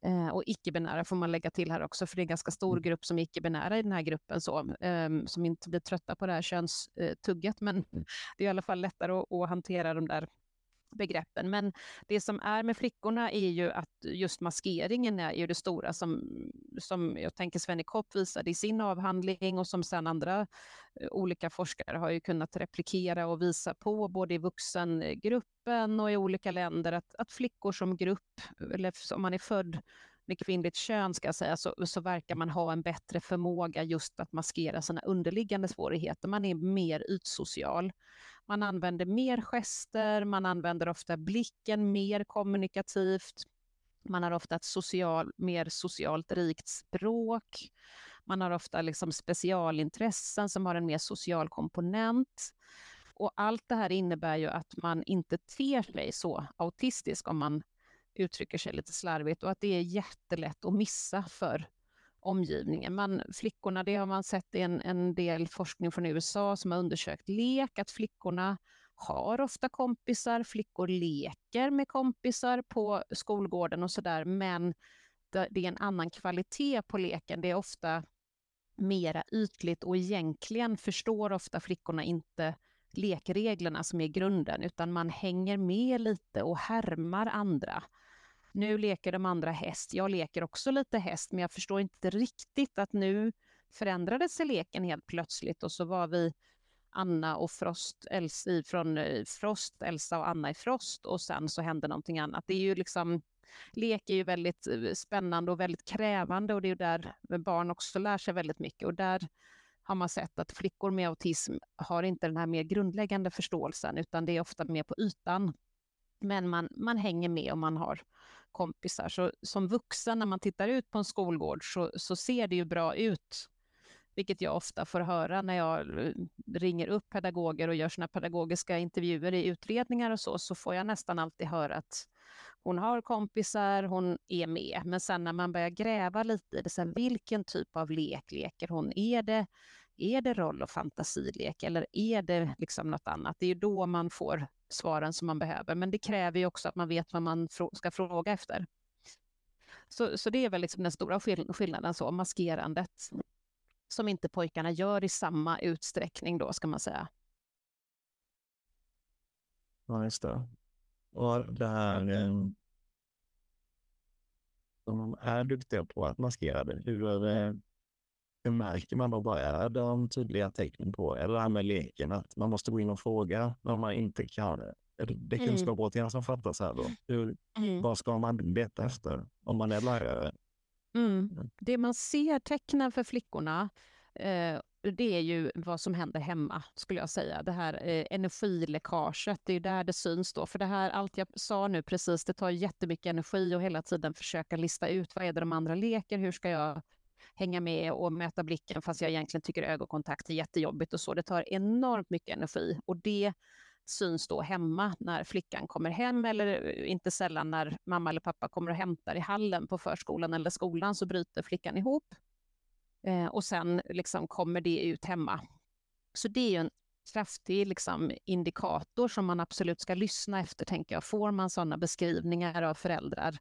Eh, och icke-binära får man lägga till här också, för det är en ganska stor mm. grupp som är icke-binära i den här gruppen, så, eh, som inte blir trötta på det här könstugget, men mm. det är i alla fall lättare att, att hantera de där begreppen. Men det som är med flickorna är ju att just maskeringen är ju det stora som, som jag tänker Svenny Kopp visade i sin avhandling och som sedan andra eh, olika forskare har ju kunnat replikera och visa på både i vuxengruppen och i olika länder att, att flickor som grupp, eller om man är född med kvinnligt kön ska jag säga, så, så verkar man ha en bättre förmåga just att maskera sina underliggande svårigheter. Man är mer ytsocial. Man använder mer gester, man använder ofta blicken mer kommunikativt. Man har ofta ett social, mer socialt rikt språk. Man har ofta liksom specialintressen som har en mer social komponent. Och allt det här innebär ju att man inte ter sig så autistisk om man uttrycker sig lite slarvigt och att det är jättelätt att missa för omgivningen. Man, flickorna, det har man sett i en, en del forskning från USA som har undersökt lek, att flickorna har ofta kompisar, flickor leker med kompisar på skolgården och sådär, men det, det är en annan kvalitet på leken. Det är ofta mera ytligt och egentligen förstår ofta flickorna inte lekreglerna som är grunden, utan man hänger med lite och härmar andra. Nu leker de andra häst. Jag leker också lite häst, men jag förstår inte riktigt att nu förändrades sig leken helt plötsligt och så var vi Anna och Frost, Elsa, från eh, Frost, Elsa och Anna i Frost och sen så hände någonting annat. Det är ju liksom, lek är ju väldigt eh, spännande och väldigt krävande och det är ju där barn också lär sig väldigt mycket och där har man sett att flickor med autism har inte den här mer grundläggande förståelsen utan det är ofta mer på ytan. Men man, man hänger med och man har kompisar. Så som vuxen när man tittar ut på en skolgård så, så ser det ju bra ut. Vilket jag ofta får höra när jag eh, ringer upp pedagoger och gör sina pedagogiska intervjuer i utredningar och så, så får jag nästan alltid höra att hon har kompisar, hon är med. Men sen när man börjar gräva lite i det, sen vilken typ av lek leker hon? Är det, är det roll och fantasilek eller är det liksom något annat? Det är ju då man får svaren som man behöver. Men det kräver ju också att man vet vad man ska fråga efter. Så, så det är väl liksom den stora skillnaden, så, maskerandet, som inte pojkarna gör i samma utsträckning då, ska man säga. Ja, just det. Och det här... Eh, de är duktiga på att maskera det. Hur, eh, hur märker man då bara är de tydliga tecknen på, eller det här med leken, att man måste gå in och fråga när man inte kan. Det är kunskapsåtgärder mm. som fattas här då. Hur, mm. Vad ska man leta efter om man är lärare? Mm. mm. Det man ser tecknen för flickorna, eh, det är ju vad som händer hemma, skulle jag säga. Det här eh, energiläckaget, det är där det syns då. För det här, allt jag sa nu precis, det tar jättemycket energi och hela tiden försöka lista ut vad är det de andra leker, hur ska jag hänga med och möta blicken fast jag egentligen tycker ögonkontakt är jättejobbigt och så. Det tar enormt mycket energi och det syns då hemma när flickan kommer hem eller eh, inte sällan när mamma eller pappa kommer och hämtar i hallen på förskolan eller skolan så bryter flickan ihop. Eh, och sen liksom kommer det ut hemma. Så det är ju en kraftig liksom, indikator som man absolut ska lyssna efter, tänker jag. Får man sådana beskrivningar av föräldrar,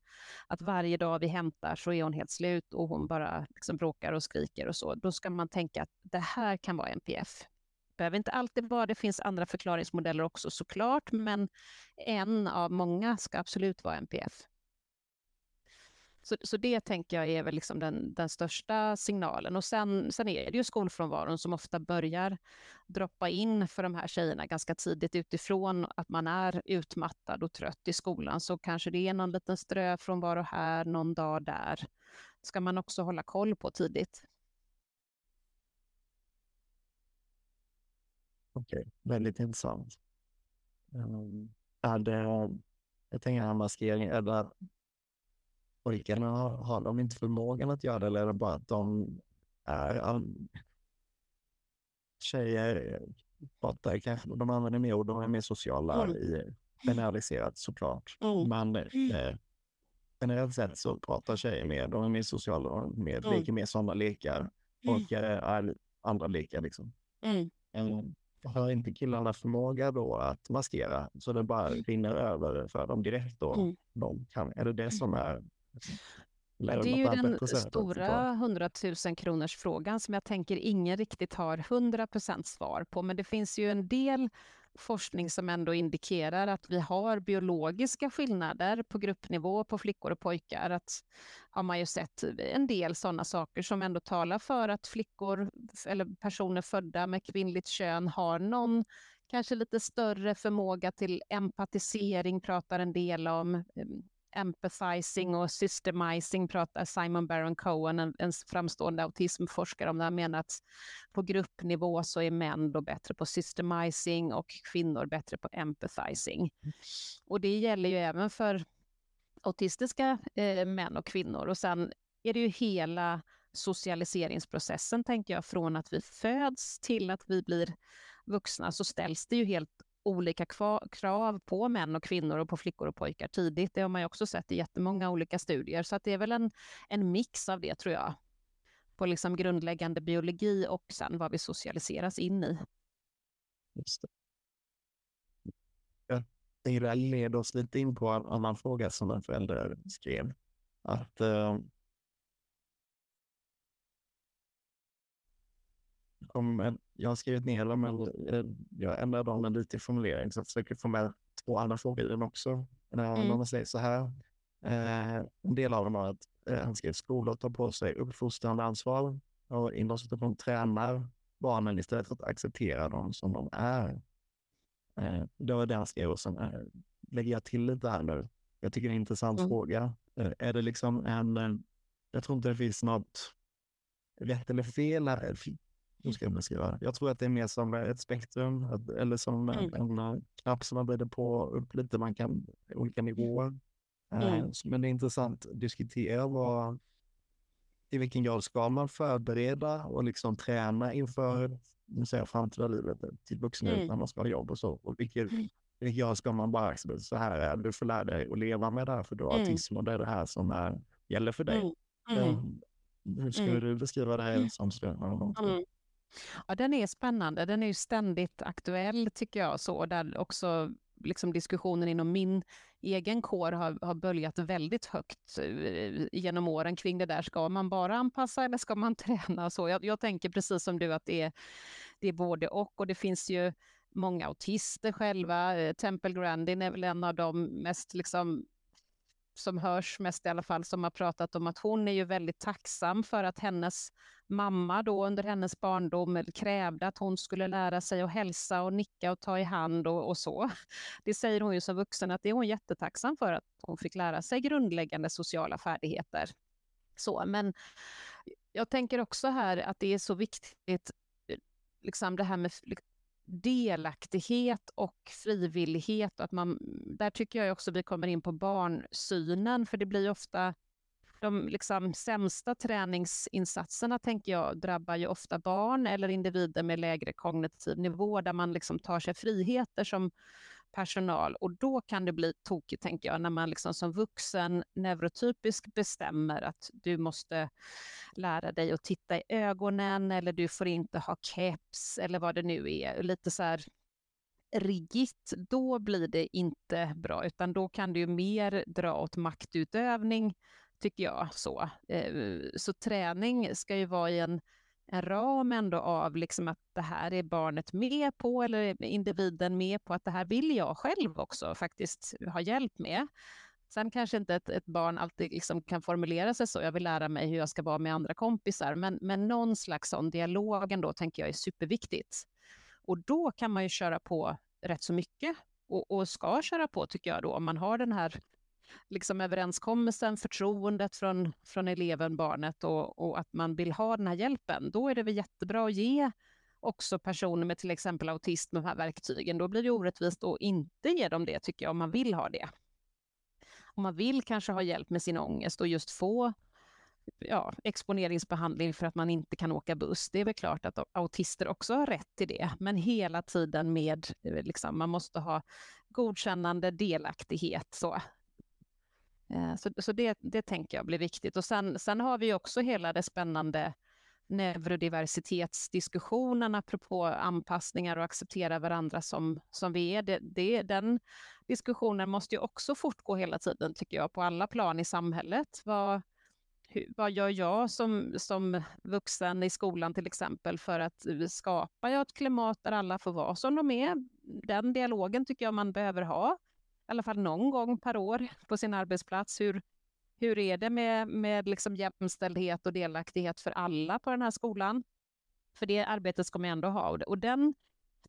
att varje dag vi hämtar så är hon helt slut och hon bara liksom bråkar och skriker och så, då ska man tänka att det här kan vara NPF. Det behöver inte alltid vara, det finns andra förklaringsmodeller också såklart, men en av många ska absolut vara NPF. Så, så det tänker jag är väl liksom den, den största signalen. Och sen, sen är det ju skolfrånvaron som ofta börjar droppa in för de här tjejerna ganska tidigt utifrån att man är utmattad och trött i skolan. Så kanske det är någon liten ströfrånvaro här, någon dag där. ska man också hålla koll på tidigt. Okej, okay. väldigt intressant. Um, är det, jag tänker här maskering, eller pojkarna har, har de inte förmågan att göra det eller är det bara att de är um, tjejer pratar kanske, de använder mer ord, de är mer sociala mm. i generaliserat såklart. Mm. Men eh, generellt sett så pratar tjejer mer, de är mer sociala, de mer, mm. leker mer sådana lekar. Pojkar är andra lekar liksom. Mm. Um, har inte killarna förmåga då att maskera så det bara mm. rinner över för dem direkt då? Mm. De kan, är det det som är det är ju den stora 100 000 kronors frågan som jag tänker ingen riktigt har 100% svar på. Men det finns ju en del forskning som ändå indikerar att vi har biologiska skillnader på gruppnivå på flickor och pojkar. Att har man ju sett en del sådana saker som ändå talar för att flickor eller personer födda med kvinnligt kön har någon kanske lite större förmåga till empatisering, pratar en del om ehm, empathizing och systemizing pratar Simon Baron Cohen, en, en framstående autismforskare om det. Han menar att på gruppnivå så är män då bättre på systemizing och kvinnor bättre på empathizing. Och det gäller ju även för autistiska eh, män och kvinnor. Och sen är det ju hela socialiseringsprocessen, tänker jag, från att vi föds till att vi blir vuxna, så ställs det ju helt olika krav på män och kvinnor och på flickor och pojkar tidigt. Det har man ju också sett i jättemånga olika studier. Så att det är väl en, en mix av det, tror jag. På liksom grundläggande biologi och sen vad vi socialiseras in i. Just det. Ja, det leder oss lite in på en annan fråga som en förälder skrev. Att uh, om jag har skrivit ner dem, men eh, jag ändrar dem en lite i formulering så jag försöker få med två andra frågor i den också. Mm. Man säger så här. Eh, en del av dem har att eh, han skrev skolor tar på sig uppfostrande ansvar och inom situation tränar barnen istället för att acceptera dem som de är. Eh, det var det han skrev och sen eh, lägger jag till lite här nu. Jag tycker det är en intressant mm. fråga. Eh, är det liksom en, eh, jag tror inte det finns något rätt eller fel här hur ska jag beskriva? Jag tror att det är mer som ett spektrum eller som mm. en, knapp som man vrider på upp lite. Man kan olika nivåer. Eh, mm. Men det är intressant att diskutera vad, i vilken grad ska man förbereda och liksom träna inför säga, framtida livet till vuxenlivet mm. när man ska ha jobb och så. Och vilken, mm. vilken grad ska man bara acceptera, så här är du får lära dig att leva med det här för du har mm. autism och det är det här som är, gäller för dig. Mm. Um, hur skulle mm. du beskriva det här som stöd? Ja, den är spännande. Den är ju ständigt aktuell tycker jag. Så, där också liksom diskussionen inom min egen kår har, har böljat väldigt högt eh, genom åren kring det där. Ska man bara anpassa eller ska man träna? Så jag, jag tänker precis som du att det är, det är både och. Och det finns ju många autister själva. Eh, Temple Grandin är väl en av de mest liksom som hörs mest i alla fall, som har pratat om att hon är ju väldigt tacksam för att hennes mamma då under hennes barndom krävde att hon skulle lära sig att hälsa och nicka och ta i hand och, och så. Det säger hon ju som vuxen att det är hon jättetacksam för att hon fick lära sig grundläggande sociala färdigheter. Så, men jag tänker också här att det är så viktigt eh, liksom det här med delaktighet och frivillighet. Att man, där tycker jag också vi kommer in på barnsynen, för det blir ofta de liksom sämsta träningsinsatserna tänker jag drabbar ju ofta barn eller individer med lägre kognitiv nivå där man liksom tar sig friheter som personal och då kan det bli tokigt tänker jag när man liksom som vuxen neurotypisk bestämmer att du måste lära dig att titta i ögonen eller du får inte ha keps eller vad det nu är. Lite så här riggigt. då blir det inte bra utan då kan du ju mer dra åt maktutövning tycker jag. Så, eh, så träning ska ju vara i en, en ram ändå av liksom att det här är barnet med på eller individen med på att det här vill jag själv också faktiskt ha hjälp med. Sen kanske inte ett, ett barn alltid liksom kan formulera sig så, jag vill lära mig hur jag ska vara med andra kompisar, men, men någon slags sån dialog ändå tänker jag är superviktigt. Och då kan man ju köra på rätt så mycket och, och ska köra på tycker jag då, om man har den här liksom överenskommelsen, förtroendet från, från eleven, barnet och, och att man vill ha den här hjälpen, då är det väl jättebra att ge också personer med till exempel autism de här verktygen. Då blir det orättvist att inte ge dem det, tycker jag, om man vill ha det. Om man vill kanske ha hjälp med sin ångest och just få ja, exponeringsbehandling för att man inte kan åka buss. Det är väl klart att autister också har rätt till det, men hela tiden med, eh, liksom, man måste ha godkännande delaktighet. Så. Eh, så, så det, det tänker jag blir viktigt. Och sen, sen har vi också hela det spännande neurodiversitetsdiskussionen apropå anpassningar och acceptera varandra som, som vi är. Det, det, den diskussionen måste ju också fortgå hela tiden, tycker jag, på alla plan i samhället. Vad, hur, vad gör jag som, som vuxen i skolan till exempel för att skapa ett klimat där alla får vara som de är? Den dialogen tycker jag man behöver ha alla fall någon gång per år på sin arbetsplats. Hur, hur är det med, med liksom jämställdhet och delaktighet för alla på den här skolan? För det arbetet ska man ändå ha. Och den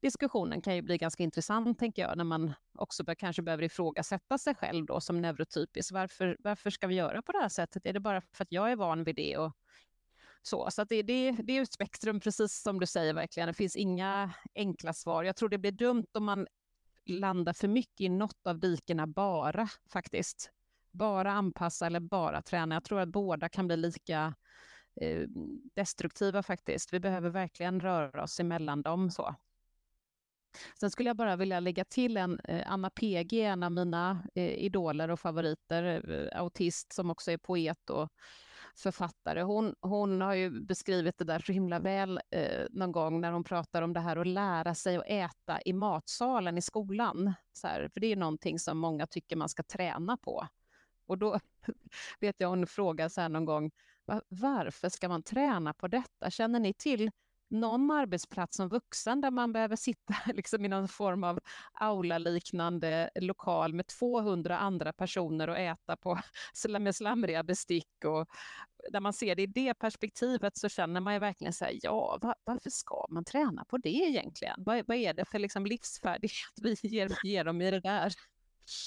diskussionen kan ju bli ganska intressant, tänker jag, när man också bör, kanske behöver ifrågasätta sig själv då som neurotypisk. Varför, varför ska vi göra på det här sättet? Är det bara för att jag är van vid det? Och så så det, det, det är ett spektrum, precis som du säger, verkligen. Det finns inga enkla svar. Jag tror det blir dumt om man landa för mycket i något av dikena bara faktiskt. Bara anpassa eller bara träna. Jag tror att båda kan bli lika eh, destruktiva faktiskt. Vi behöver verkligen röra oss emellan dem. Så. Sen skulle jag bara vilja lägga till en eh, Anna PG, en av mina eh, idoler och favoriter, eh, autist som också är poet och författare. Hon, hon har ju beskrivit det där så himla väl eh, någon gång när hon pratar om det här att lära sig att äta i matsalen i skolan. Så här, för det är någonting som många tycker man ska träna på. Och då vet jag hon frågar så här någon gång, varför ska man träna på detta? Känner ni till någon arbetsplats som vuxen där man behöver sitta liksom i någon form av aula-liknande lokal med 200 andra personer och äta på, med slamriga bestick. Och när man ser det i det perspektivet så känner man ju verkligen så här, ja, var, varför ska man träna på det egentligen? Vad, vad är det för liksom livsfärdighet vi ger, ger dem i det där?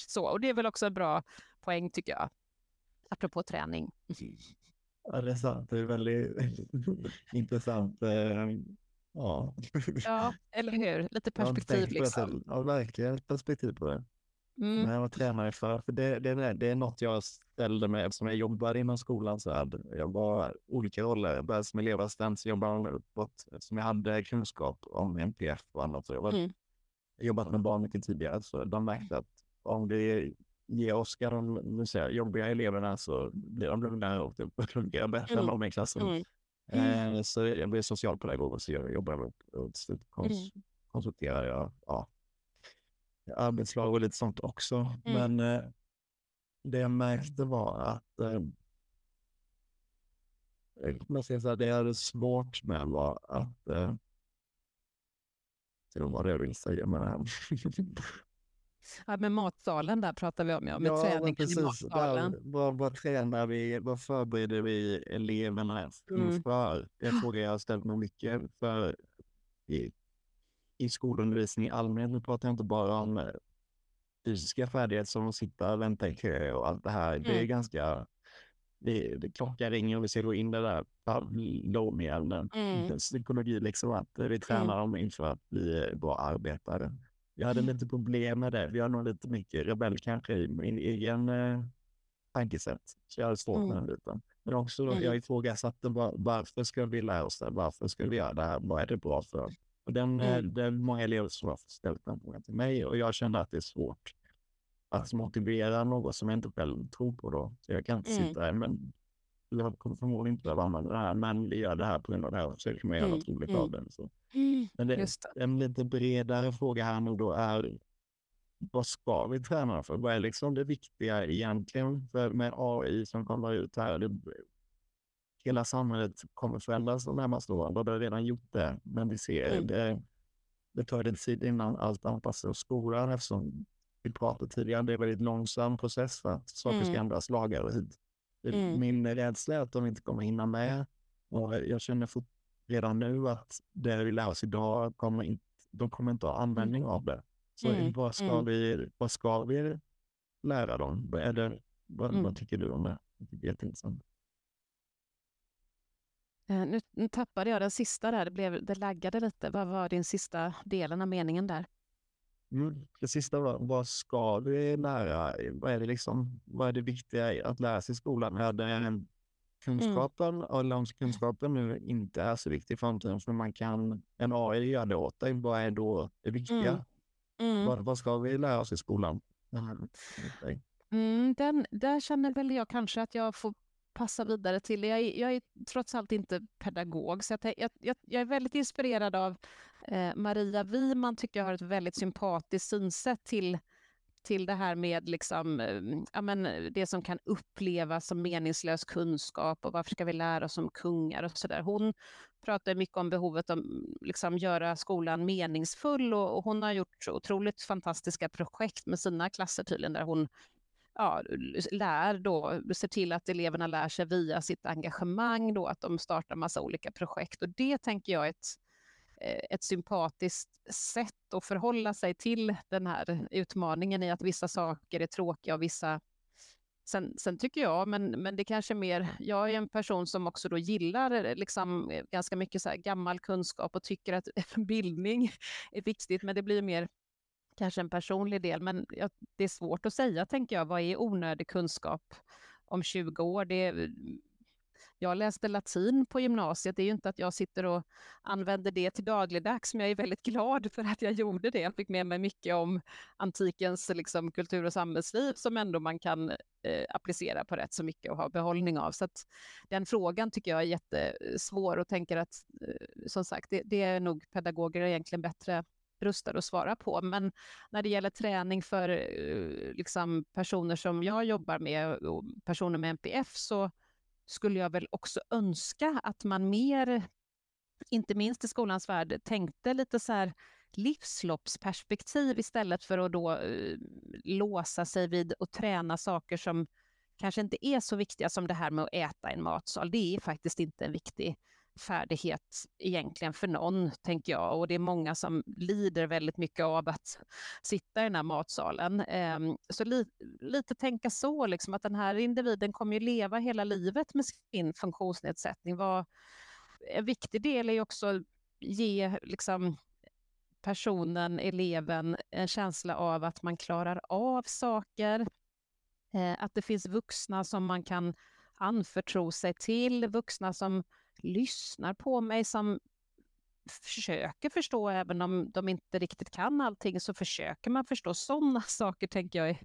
Så, och det är väl också en bra poäng tycker jag, apropå träning. Ja, det är sant. Det är väldigt intressant. Eh, ja. ja, eller hur? Lite perspektiv liksom. Ja, verkligen perspektiv på det. Mm. Men jag tränare för, för det, det, det är något jag ställde mig eftersom jag jobbade inom skolan så hade jag var olika roller. Jag började som elevassistent, så jobbade jag uppåt eftersom jag hade kunskap om NPF och annat. Så jag var, mm. jobbat med barn mycket tidigare så de märkte att om det ge Oskar de säga, jobbiga eleverna så blir de lugnare och fungerar bättre mm. än de i klassen. Mm. Mm. Så jag blev socialpedagog och så jag jobbar med och kons mm. konsulterar jag ja, arbetslag och lite sånt också. Mm. Men eh, det jag märkte var att eh, man säger så här, det jag hade svårt med var att eh, var det jag ville säga med det här. Ja, med matsalen där pratar vi om, ja, med ja, träningen precis. i matsalen. Där, vad, vad tränar vi, vad förbereder vi eleverna inför? Mm. Det är en fråga jag har ställt mig mycket för i, i skolundervisning i allmänhet. Nu pratar jag inte bara om eh, fysiska färdigheter som att sitta och vänta i kö och allt det här. Mm. Det är mm. ganska det, det klockan ringer och vi ska gå in det där Pavlovian, Mm. psykologi liksom, att vi tränar dem inför att bli bra arbetare. Jag hade Mm. lite problem med det. Jag är nog lite mycket rebell kanske i min egen eh, tankesätt. Så jag hade svårt med Mm. den biten. Men också då, Mm. jag ifrågasatte var, varför ska vi lära oss det? Varför ska vi göra det här? Vad är det bra för? Och den, eh, Mm. är många elever som har ställt den frågan till mig och jag kände att det är svårt att motivera något som jag inte själv tror på då. Så jag kan inte Mm. sitta här, men jag kommer förmodligen inte behöva använda det här, men vi gör det här på grund av det här, så kan man göra Mm. något roligt Mm. av det. Så. Mm. Men det, det. en lite bredare fråga här nu då är vad ska vi träna för? Vad är liksom det viktiga egentligen för med AI som kommer ut här? Det, hela samhället kommer förändras de närmaste åren och det har redan gjort det. Men vi ser Mm. det, det tar lite tid innan allt anpassas skolan eftersom vi pratade tidigare, det är en väldigt långsam process för att saker ska Mm. ändras lagar och hit. Mm. Min rädsla är att de inte kommer hinna med och jag känner fort, redan nu att det vi lär oss idag kommer inte, de kommer inte ha användning av det. Så Mm, vad, ska mm. vi, vad ska vi lära dem? Det, vad, Mm. vad tycker du om det? Det är jätteintressant. Eh, Nu, nu tappade jag den sista där, det, blev, det laggade lite. Vad var din sista delen av meningen där? Mm. Det sista var, vad ska vi lära? Vad är det liksom, vad är det viktiga att lära sig i skolan? Är det Mm. kunskapen, eller om kunskapen nu inte är så viktig i framtiden, för man kan, en AI gör det åt dig, vad är då det viktiga? Mm. Mm. Vad, vad ska vi lära oss i skolan? Mm. Mm, den, där känner väl jag kanske att jag får passa vidare till. Jag är, jag är trots allt inte pedagog, så jag, jag, jag är väldigt inspirerad av eh, Maria Wiman, tycker jag har ett väldigt sympatiskt synsätt till, till det här med liksom, eh, ja, men, eh, det som kan upplevas som meningslös kunskap och varför ska vi lära oss om kungar och så där. Hon pratar mycket om behovet av liksom, göra skolan meningsfull och, och hon har gjort otroligt fantastiska projekt med sina klasser tydligen där hon ja, lär då, ser till att eleverna lär sig via sitt engagemang då, att de startar massa olika projekt. Och det tänker jag är ett, Eh, ett sympatiskt sätt att förhålla sig till den här utmaningen i att vissa saker är tråkiga och vissa Sen, sen tycker jag, men, men det kanske mer, jag är en person som också då gillar eh, liksom eh, ganska mycket så här gammal kunskap och tycker att bildning är viktigt, men det blir mer kanske en personlig del, men jag, det är svårt att säga, tänker jag. Vad är onödig kunskap om 20 år? Det är, jag läste latin på gymnasiet. Det är ju inte att jag sitter och använder det till dagligdags, men jag är väldigt glad för att jag gjorde det. Jag fick med mig mycket om antikens liksom, kultur och samhällsliv som ändå man kan eh, applicera på rätt så mycket och ha behållning av. Så att den frågan tycker jag är jättesvår och tänker att, eh, som sagt, det, det är nog pedagoger egentligen bättre rustade att svara på. Men när det gäller träning för eh, liksom, personer som jag jobbar med, och personer med NPF, så skulle jag väl också önska att man mer, inte minst i skolans värld, tänkte lite så här livsloppsperspektiv istället för att då uh, låsa sig vid och träna saker som kanske inte är så viktiga som det här med att äta en matsal. Det är faktiskt inte en viktig färdighet egentligen för någon, tänker jag. Och det är många som lider väldigt mycket av att sitta i den här matsalen. Ehm, så li lite tänka så, liksom, att den här individen kommer ju leva hela livet med sin funktionsnedsättning. Vad, en viktig del är ju också att ge liksom, personen, eleven, en känsla av att man klarar av saker. Eh, Att det finns vuxna som man kan anförtro sig till, vuxna som lyssnar på mig, som försöker förstå, även om de inte riktigt kan allting, så försöker man förstå. Sådana saker tänker jag är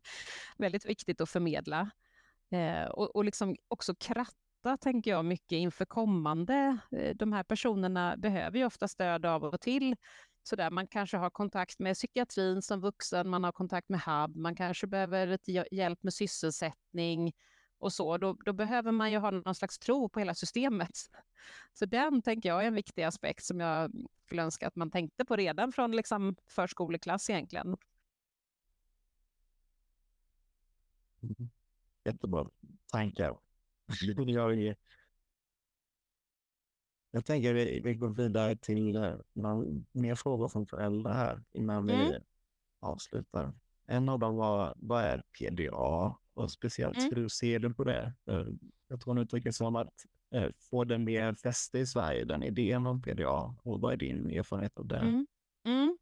väldigt viktigt att förmedla. Eh, och, och liksom också kratta, tänker jag, mycket inför kommande. Eh, de här personerna behöver ju ofta stöd av och till. Så där, man kanske har kontakt med psykiatrin som vuxen, man har kontakt med HUB, man kanske behöver ett hjälp med sysselsättning och så. Då, då behöver man ju ha någon slags tro på hela systemet. Så den tänker jag är en viktig aspekt som jag skulle önska att man tänkte på redan från liksom förskoleklass egentligen. Mm. Jättebra tankar. Jag, jag tänker vi, vi går vidare till eh, några mer frågor från föräldrar här innan vi Mm. avslutar. En av dem var, vad är PDA? Och speciellt Mm. hur ser du på det? Eh, Jag tror hon uttrycker sig som att eh, få det mer fäste i Sverige, den idén om PDA. Och vad är din erfarenhet av det? Mm. Mm.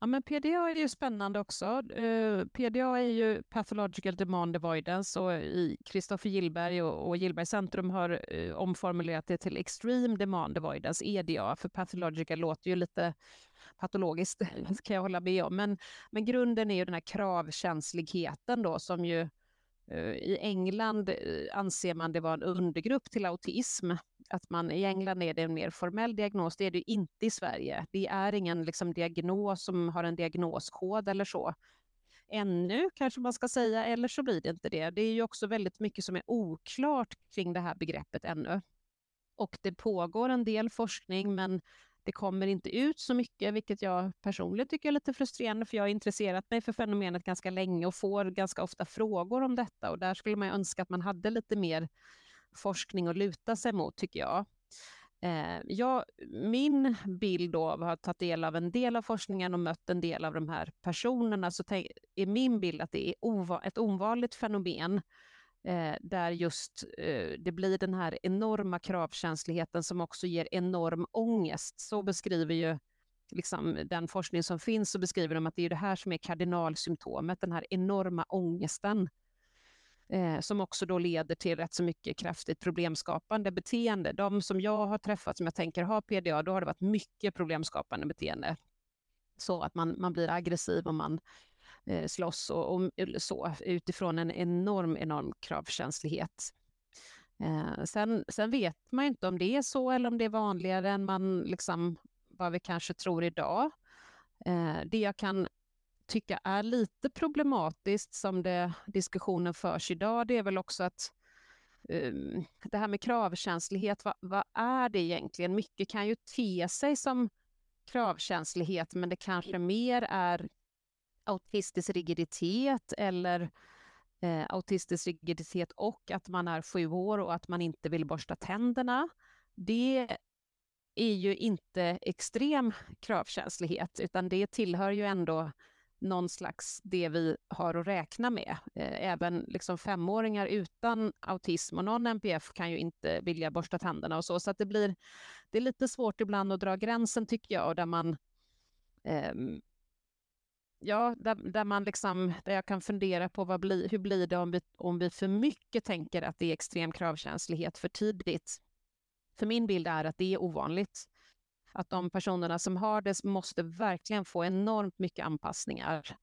Ja, men PDA är ju spännande också. Eh, PDA är ju Pathological Demand Avoidance och i Kristoffer Gillberg och, och Gillberg Centrum har omformulerat det till Extreme Demand Avoidance, EDA, för pathological låter ju lite patologiskt, kan jag hålla med om. Men, men grunden är ju den här kravkänsligheten då som ju Eh, i England eh, anser man det vara en undergrupp till autism att man i England är det en mer formell diagnos, det är det inte i Sverige. Det är ingen liksom, diagnos som har en diagnoskod eller så. Ännu kanske man ska säga, eller så blir det inte det. Det är ju också väldigt mycket som är oklart kring det här begreppet ännu. Och det pågår en del forskning, men det kommer inte ut så mycket, vilket jag personligen tycker är lite frustrerande, för jag har intresserat mig för fenomenet ganska länge och får ganska ofta frågor om detta. Och där skulle man önska att man hade lite mer forskning att luta sig mot, tycker jag. Eh, jag min bild då, av att ha tagit del av en del av forskningen och mött en del av de här personerna, så är min bild att det är ett ovanligt fenomen eh, där just eh, det blir den här enorma kravkänsligheten som också ger enorm ångest. Så beskriver ju liksom, den forskning som finns, så beskriver de att det är det här som är kardinalsymptomet, den här enorma ångesten eh, som också då leder till rätt så mycket kraftigt problemskapande beteende. De som jag har träffat som jag tänker har PDA, då har det varit mycket problemskapande beteende. Så att man, man blir aggressiv och man eh, slåss och, och så utifrån en enorm, enorm kravkänslighet. Eh, sen, sen vet man ju inte om det är så eller om det är vanligare än man liksom, vad vi kanske tror idag. Eh, det jag kan tycka är lite problematiskt som det, diskussionen förs idag, det är väl också att um, det här med kravkänslighet, vad, vad, är det egentligen? Mycket kan ju te sig som kravkänslighet, men det kanske mer är autistisk rigiditet eller eh, autistisk rigiditet och att man är sju år och att man inte vill borsta tänderna. Det är ju inte extrem kravkänslighet, utan det tillhör ju ändå någon slags det vi har att räkna med. Eh, även liksom femåringar utan autism och någon NPF kan ju inte vilja borsta tänderna och så, så att det blir det är lite svårt ibland att dra gränsen tycker jag, där man eh, Ja, där, där, man liksom, där jag kan fundera på vad bli, hur blir det om vi, om vi för mycket tänker att det är extrem kravkänslighet för tidigt. För min bild är att det är ovanligt att de personerna som har det måste verkligen få enormt mycket anpassningar.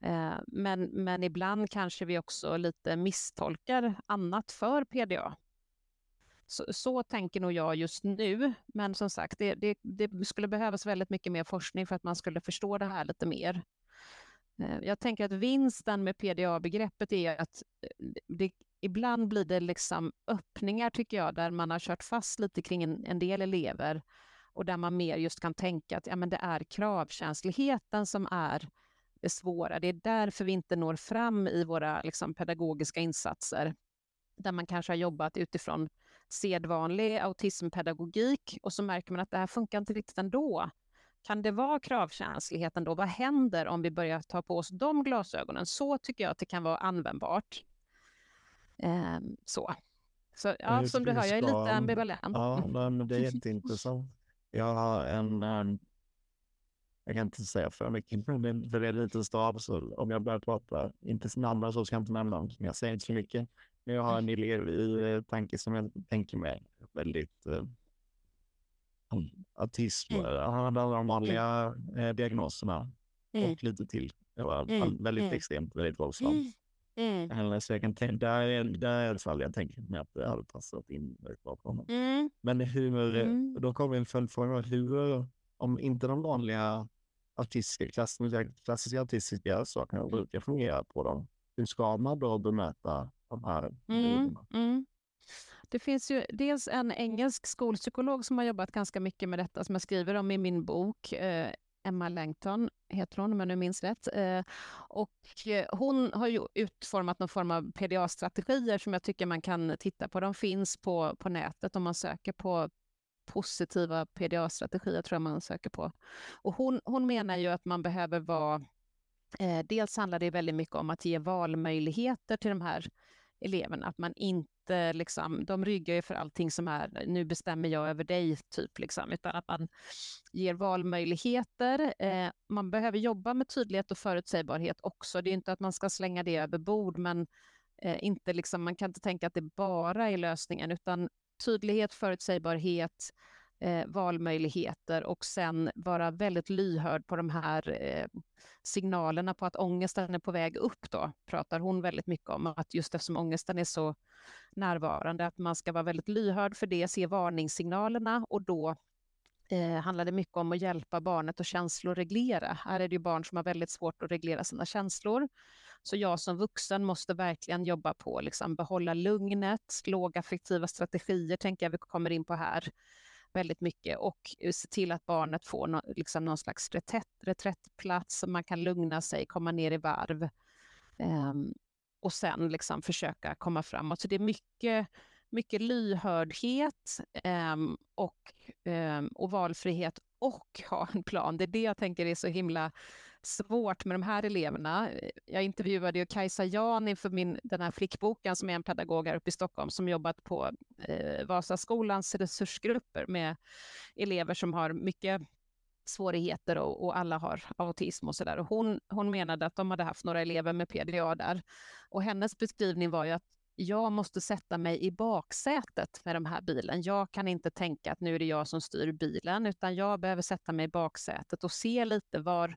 Eh, men, men ibland kanske vi också lite misstolkar annat för PDA. Så, så tänker nog jag just nu, men som sagt, det, det, det, skulle behövas väldigt mycket mer forskning för att man skulle förstå det här lite mer. Eh, jag tänker att vinsten med PDA-begreppet är att eh, det, ibland blir det liksom öppningar, tycker jag, där man har kört fast lite kring en, en del elever och där man mer just kan tänka att ja, men det är kravkänsligheten som är det svåra. Det är därför vi inte når fram i våra liksom, pedagogiska insatser, där man kanske har jobbat utifrån sedvanlig autismpedagogik och så märker man att det här funkar inte riktigt ändå. Kan det vara kravkänsligheten då? Vad händer om vi börjar ta på oss de glasögonen? Så tycker jag att det kan vara användbart. Ehm, så. Så ja, som du hör, jag är lite ambivalent. Ja, men det är jätteintressant. Jag har en, en, jag kan inte säga för mycket, men för det är lite stav, så om jag börjar prata, inte namn så ska jag inte nämna dem, jag säger inte så mycket. Men jag har en elev i eh, tanke som jag tänker mig väldigt eh, autism, mm. han hade de vanliga eh, diagnoserna mm. och lite till. Det var mm. väldigt mm. extremt, väldigt våldsamt. Mm. Så jag kan tänka, där är, där är i alla fall jag tänker mig att det hade passat in väldigt bra på honom. Mm. Men hur, mm. då kommer en följdfråga, hur, om inte de vanliga autistiska, klassiska, klassiska autistiska sakerna brukar fungera på dem, hur ska man då bemöta de här mm. Det finns ju dels en engelsk skolpsykolog som har jobbat ganska mycket med detta, som jag skriver om i min bok, eh, Emma Langton heter hon, om jag nu minns rätt. Eh, och eh, hon har ju utformat någon form av PDA-strategier som jag tycker man kan titta på. De finns på, på nätet om man söker på positiva PDA-strategier, tror jag man söker på. Och hon, hon menar ju att man behöver vara Eh, dels handlar det väldigt mycket om att ge valmöjligheter till de här eleverna, att man inte liksom, de ryggar ju för allting som är nu bestämmer jag över dig, typ, liksom, utan att man ger valmöjligheter. Eh, man behöver jobba med tydlighet och förutsägbarhet också. Det är inte att man ska slänga det över bord, men eh, inte liksom, man kan inte tänka att det bara är lösningen, utan tydlighet, förutsägbarhet, eh, valmöjligheter och sen vara väldigt lyhörd på de här eh, signalerna på att ångesten är på väg upp då, pratar hon väldigt mycket om. Att just eftersom ångesten är så närvarande, att man ska vara väldigt lyhörd för det, se varningssignalerna och då eh, handlar det mycket om att hjälpa barnet att känsloreglera. Här är det ju barn som har väldigt svårt att reglera sina känslor. Så jag som vuxen måste verkligen jobba på liksom behålla lugnet, lågaffektiva strategier tänker jag vi kommer in på här väldigt mycket och eh, se till att barnet får no, liksom någon slags reträtt, reträttplats så man kan lugna sig, komma ner i varv um, och sen liksom försöka komma framåt. Så det är mycket, mycket lyhördhet um, och, um, och valfrihet och ha en plan. Det är det jag tänker är så himla svårt med de här eleverna. Jag intervjuade ju Kajsa Jan inför min, den här flickboken som är en pedagog här uppe i Stockholm som jobbat på eh, Vasaskolans resursgrupper med elever som har mycket svårigheter och, och alla har autism och sådär. Hon, hon menade att de hade haft några elever med PDA där och hennes beskrivning var ju att jag måste sätta mig i baksätet med den här bilen. Jag kan inte tänka att nu är det jag som styr bilen, utan jag behöver sätta mig i baksätet och se lite var,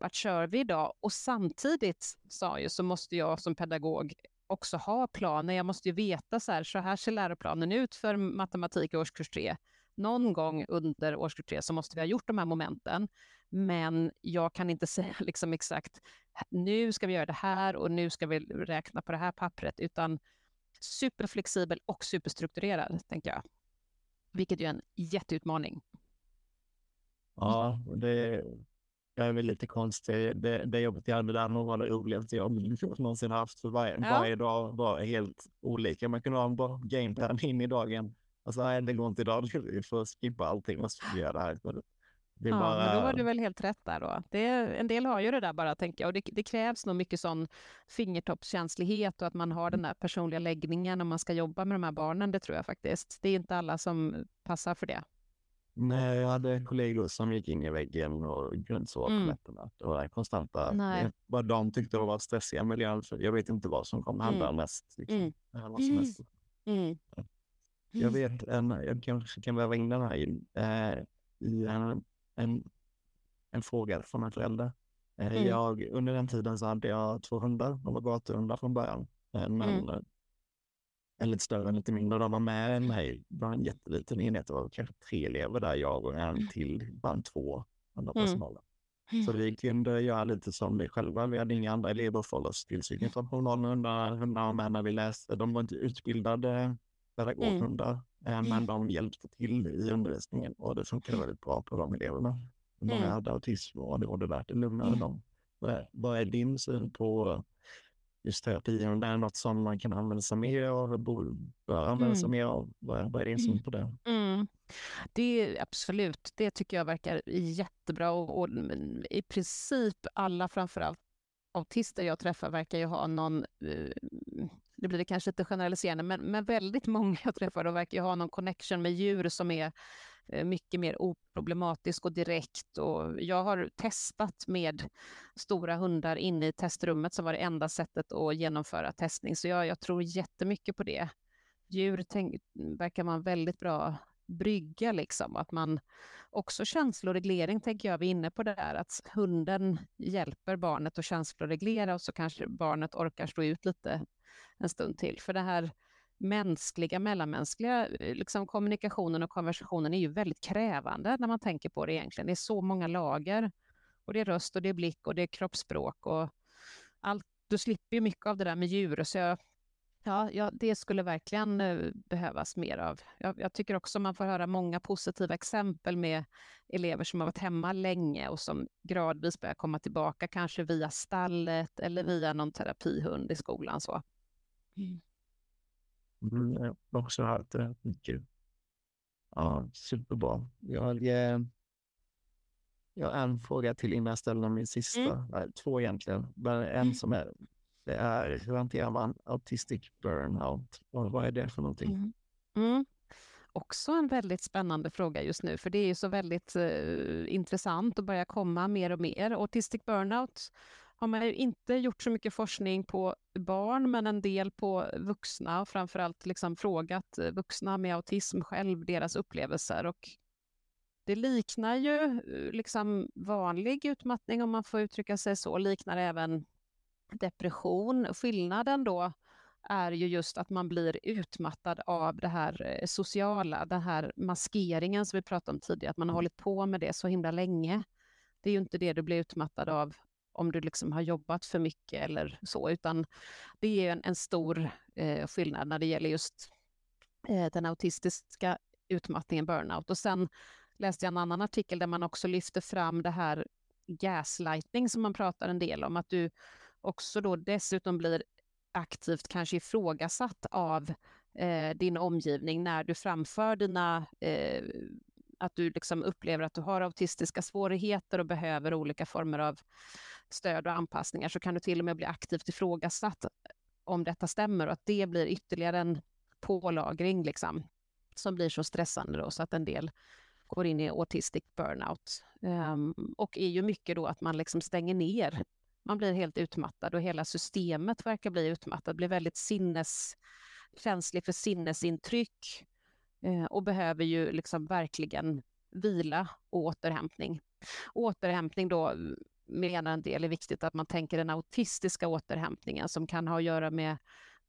vart kör vi idag? Och samtidigt, sa ju, så måste jag som pedagog också ha planer. Jag måste ju veta så här, så här ser läroplanen ut för matematik i årskurs 3. Någon gång under årskurs 3 så måste vi ha gjort de här momenten. Men jag kan inte säga liksom exakt, nu ska vi göra det här och nu ska vi räkna på det här pappret, utan superflexibel och superstrukturerad, tänker jag. Vilket ju är en jätteutmaning. Ja, det, jag är väl lite konstig. Det, det jobbet jag hade där var det roligaste jag någonsin haft. För varje, ja. varje dag var helt olika. Man kunde ha en bra gameplan in i dagen. Alltså, nej, det går inte idag. Vi får skippa allting och göra det här. Det ja, bara... men då var du väl helt rätt där då. Det, en del har ju det där bara, tänker jag. Och det, det, krävs nog mycket sån fingertoppskänslighet och att man har den där personliga läggningen om man ska jobba med de här barnen. Det tror jag faktiskt. Det är inte alla som passar för det. Nej, jag hade kollegor som gick in i väggen och grundsåg på mm. nätterna. Det var konstanta. Nej. Vad de tyckte det var stressiga miljöer. Jag vet inte vad som kommer hända mm. mest. Liksom. Mm. Vad som helst. Mm. Jag vet, en, jag kanske kan väva in den här i, äh, i en, en, en fråga från en förälder. Eh, mm. Jag, under den tiden så hade jag två hundar. De var gatuhundar från början. Men mm en lite större, en lite mindre. De var med mig. Det var en jätteliten enhet. Det var kanske tre elever där, jag och en mm. till, bland två andra mm. personalen. Mm. Så vi kunde göra lite som vi själva. Vi hade inga andra elever för oss tillsyn från hundar, hundar med när vi läste. De var inte utbildade pedagoghundar, mm. men de hjälpte till i undervisningen och det funkade väldigt bra på de eleverna. Många mm. hade autism och det var värt det lugnade mm. dem. Vad är din syn på just terapi, om det är något som man kan använda sig mer av, bör använda sig mm. mer av. Vad, är din syn mm. på det? Mm. Det är absolut, det tycker jag verkar jättebra och, och i princip alla, framförallt autister jag träffar verkar ju ha någon, eh, det blir det kanske lite generaliserande, men, men väldigt många jag träffar verkar ju ha någon connection med djur som är Eh, mycket mer oproblematisk och direkt. Och jag har testat med stora hundar inne i testrummet som var det enda sättet att genomföra testning. Så jag, jag tror jättemycket på det. Djur tänk, verkar man väldigt bra brygga, liksom. Att man också känsloreglering tänker jag, vi är inne på det där, att hunden hjälper barnet att känsloreglera och så kanske barnet orkar stå ut lite en stund till. För det här mänskliga, mellanmänskliga eh, liksom kommunikationen och konversationen är ju väldigt krävande när man tänker på det egentligen. Det är så många lager. Och det är röst och det är blick och det är kroppsspråk och allt. Du slipper ju mycket av det där med djur. Så jag, ja, ja, det skulle verkligen eh, behövas mer av. Jag, jag, tycker också man får höra många positiva exempel med elever som har varit hemma länge och som gradvis börjar komma tillbaka, kanske via stallet eller via någon terapihund i skolan. Så. Mm. Mm, också hört det mycket. Ja, superbra. Jag, Jag har en fråga till innan jag ställer min sista. Mm. Nej, två egentligen. Men en som är, det är hur hanterar man autistic burnout? Och vad är det för någonting? Mm. Mm. Också en väldigt spännande fråga just nu, för det är ju så väldigt eh, intressant och börjar komma mer och mer. Autistic burnout har man ju inte gjort så mycket forskning på barn, men en del på vuxna och framförallt liksom frågat eh, vuxna med autism själv, deras upplevelser. Och det liknar ju eh, liksom vanlig utmattning, om man får uttrycka sig så, liknar även depression. Skillnaden då är ju just att man blir utmattad av det här eh, sociala, den här maskeringen som vi pratade om tidigare, att man har hållit på med det så himla länge. Det är ju inte det du blir utmattad av om du liksom har jobbat för mycket eller så, utan det är en, en stor eh, skillnad när det gäller just eh, den autistiska utmattningen, burnout. Och sen läste jag en annan artikel där man också lyfter fram det här gaslightning som man pratar en del om, att du också då dessutom blir aktivt kanske ifrågasatt av eh, din omgivning när du framför dina eh, att du liksom upplever att du har autistiska svårigheter och behöver olika former av stöd och anpassningar så kan du till och med bli aktivt ifrågasatt eh, om detta stämmer och att det blir ytterligare en pålagring liksom, som blir så stressande då, så att en del går in i autistic burnout. Um, och är ju mycket då att man liksom stänger ner. Man blir helt utmattad och hela systemet verkar bli utmattat, blir väldigt sinneskänslig för sinnesintryck uh, och behöver ju liksom verkligen vila och återhämtning. Återhämtning då menar en del är viktigt att man tänker den autistiska återhämtningen som kan ha att göra med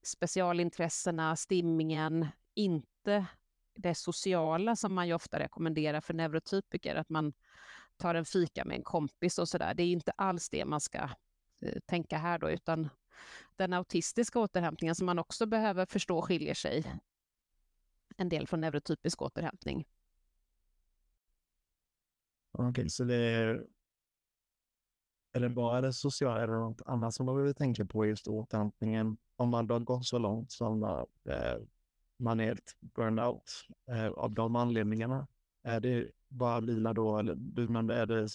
specialintressena, stimmingen, inte det sociala som man ju ofta rekommenderar för neurotypiker, att man tar en fika med en kompis och sådär. Det är inte alls det man ska eh, tänka här då, utan den autistiska återhämtningen som man också behöver förstå skiljer sig en del från neurotypisk återhämtning. Okej, okay, så det är är det bara det sociala eller något annat som man behöver tänka på just återhämtningen? Om man då gått så långt som eh, man är ett burnout eh, av de anledningarna. Är det bara vila då eller men är det